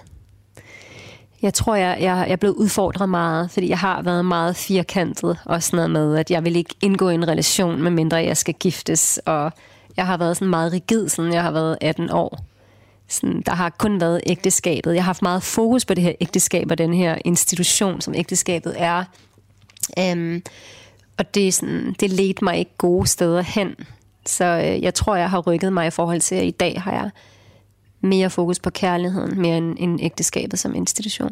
jeg tror, jeg, jeg, jeg er blevet udfordret meget, fordi jeg har været meget firkantet og sådan noget med, at jeg vil ikke indgå i en relation, medmindre jeg skal giftes. Og jeg har været sådan meget rigid, siden jeg har været 18 år. Sådan, der har kun været ægteskabet. Jeg har haft meget fokus på det her ægteskab og den her institution, som ægteskabet er. Um, og det, er sådan, det ledte mig ikke gode steder hen. Så øh, jeg tror, jeg har rykket mig i forhold til, at i dag har jeg mere fokus på kærligheden, mere end, end ægteskabet som institution.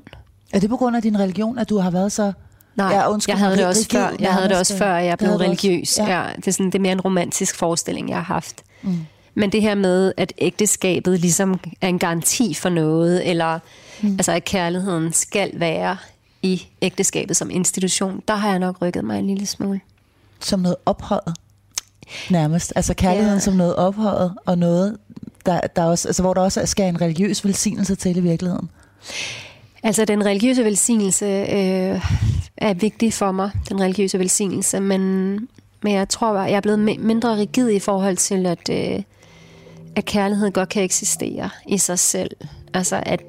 Er det på grund af din religion, at du har været så... Nej, Ja, undskyld, jeg havde det også før. Jeg havde det også før, jeg blev også. religiøs. Ja. Ja, det, er sådan, det er mere en romantisk forestilling, jeg har haft. Mm. Men det her med, at ægteskabet ligesom er en garanti for noget, eller mm. altså, at kærligheden skal være i ægteskabet som institution, der har jeg nok rykket mig en lille smule. Som noget ophøjet. Nærmest. Altså kærligheden Ja. som noget ophøjet, og noget, der, der også, altså, hvor der også skal en religiøs velsignelse til i virkeligheden. Altså, den religiøse velsignelse øh, er vigtig for mig, den religiøse velsignelse, men, men jeg tror, jeg er blevet mi- mindre rigid i forhold til, at, øh, at kærlighed godt kan eksistere i sig selv. Altså, at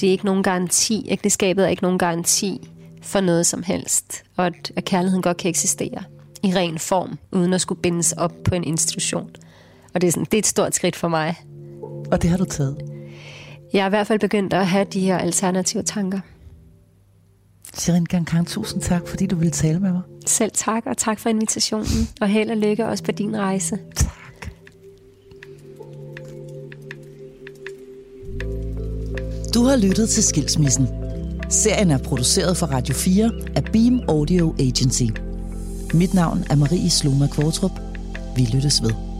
det er ikke nogen garanti, ægteskabet er ikke nogen garanti for noget som helst, og at, at kærligheden godt kan eksistere i ren form, uden at skulle bindes op på en institution. Og det er, sådan, det er et stort skridt for mig. Og det har du taget. Jeg er i hvert fald begyndt at have de her alternative tanker. Shirin Gankang, tusind tak, fordi du ville tale med mig. Selv tak, og tak for invitationen. Og held og lykke også på din rejse. Tak. Du har lyttet til Skilsmissen. Serien er produceret for Radio 4 af Beam Audio Agency. Mit navn er Marie Sloma Kvartrup. Vi lyttes ved.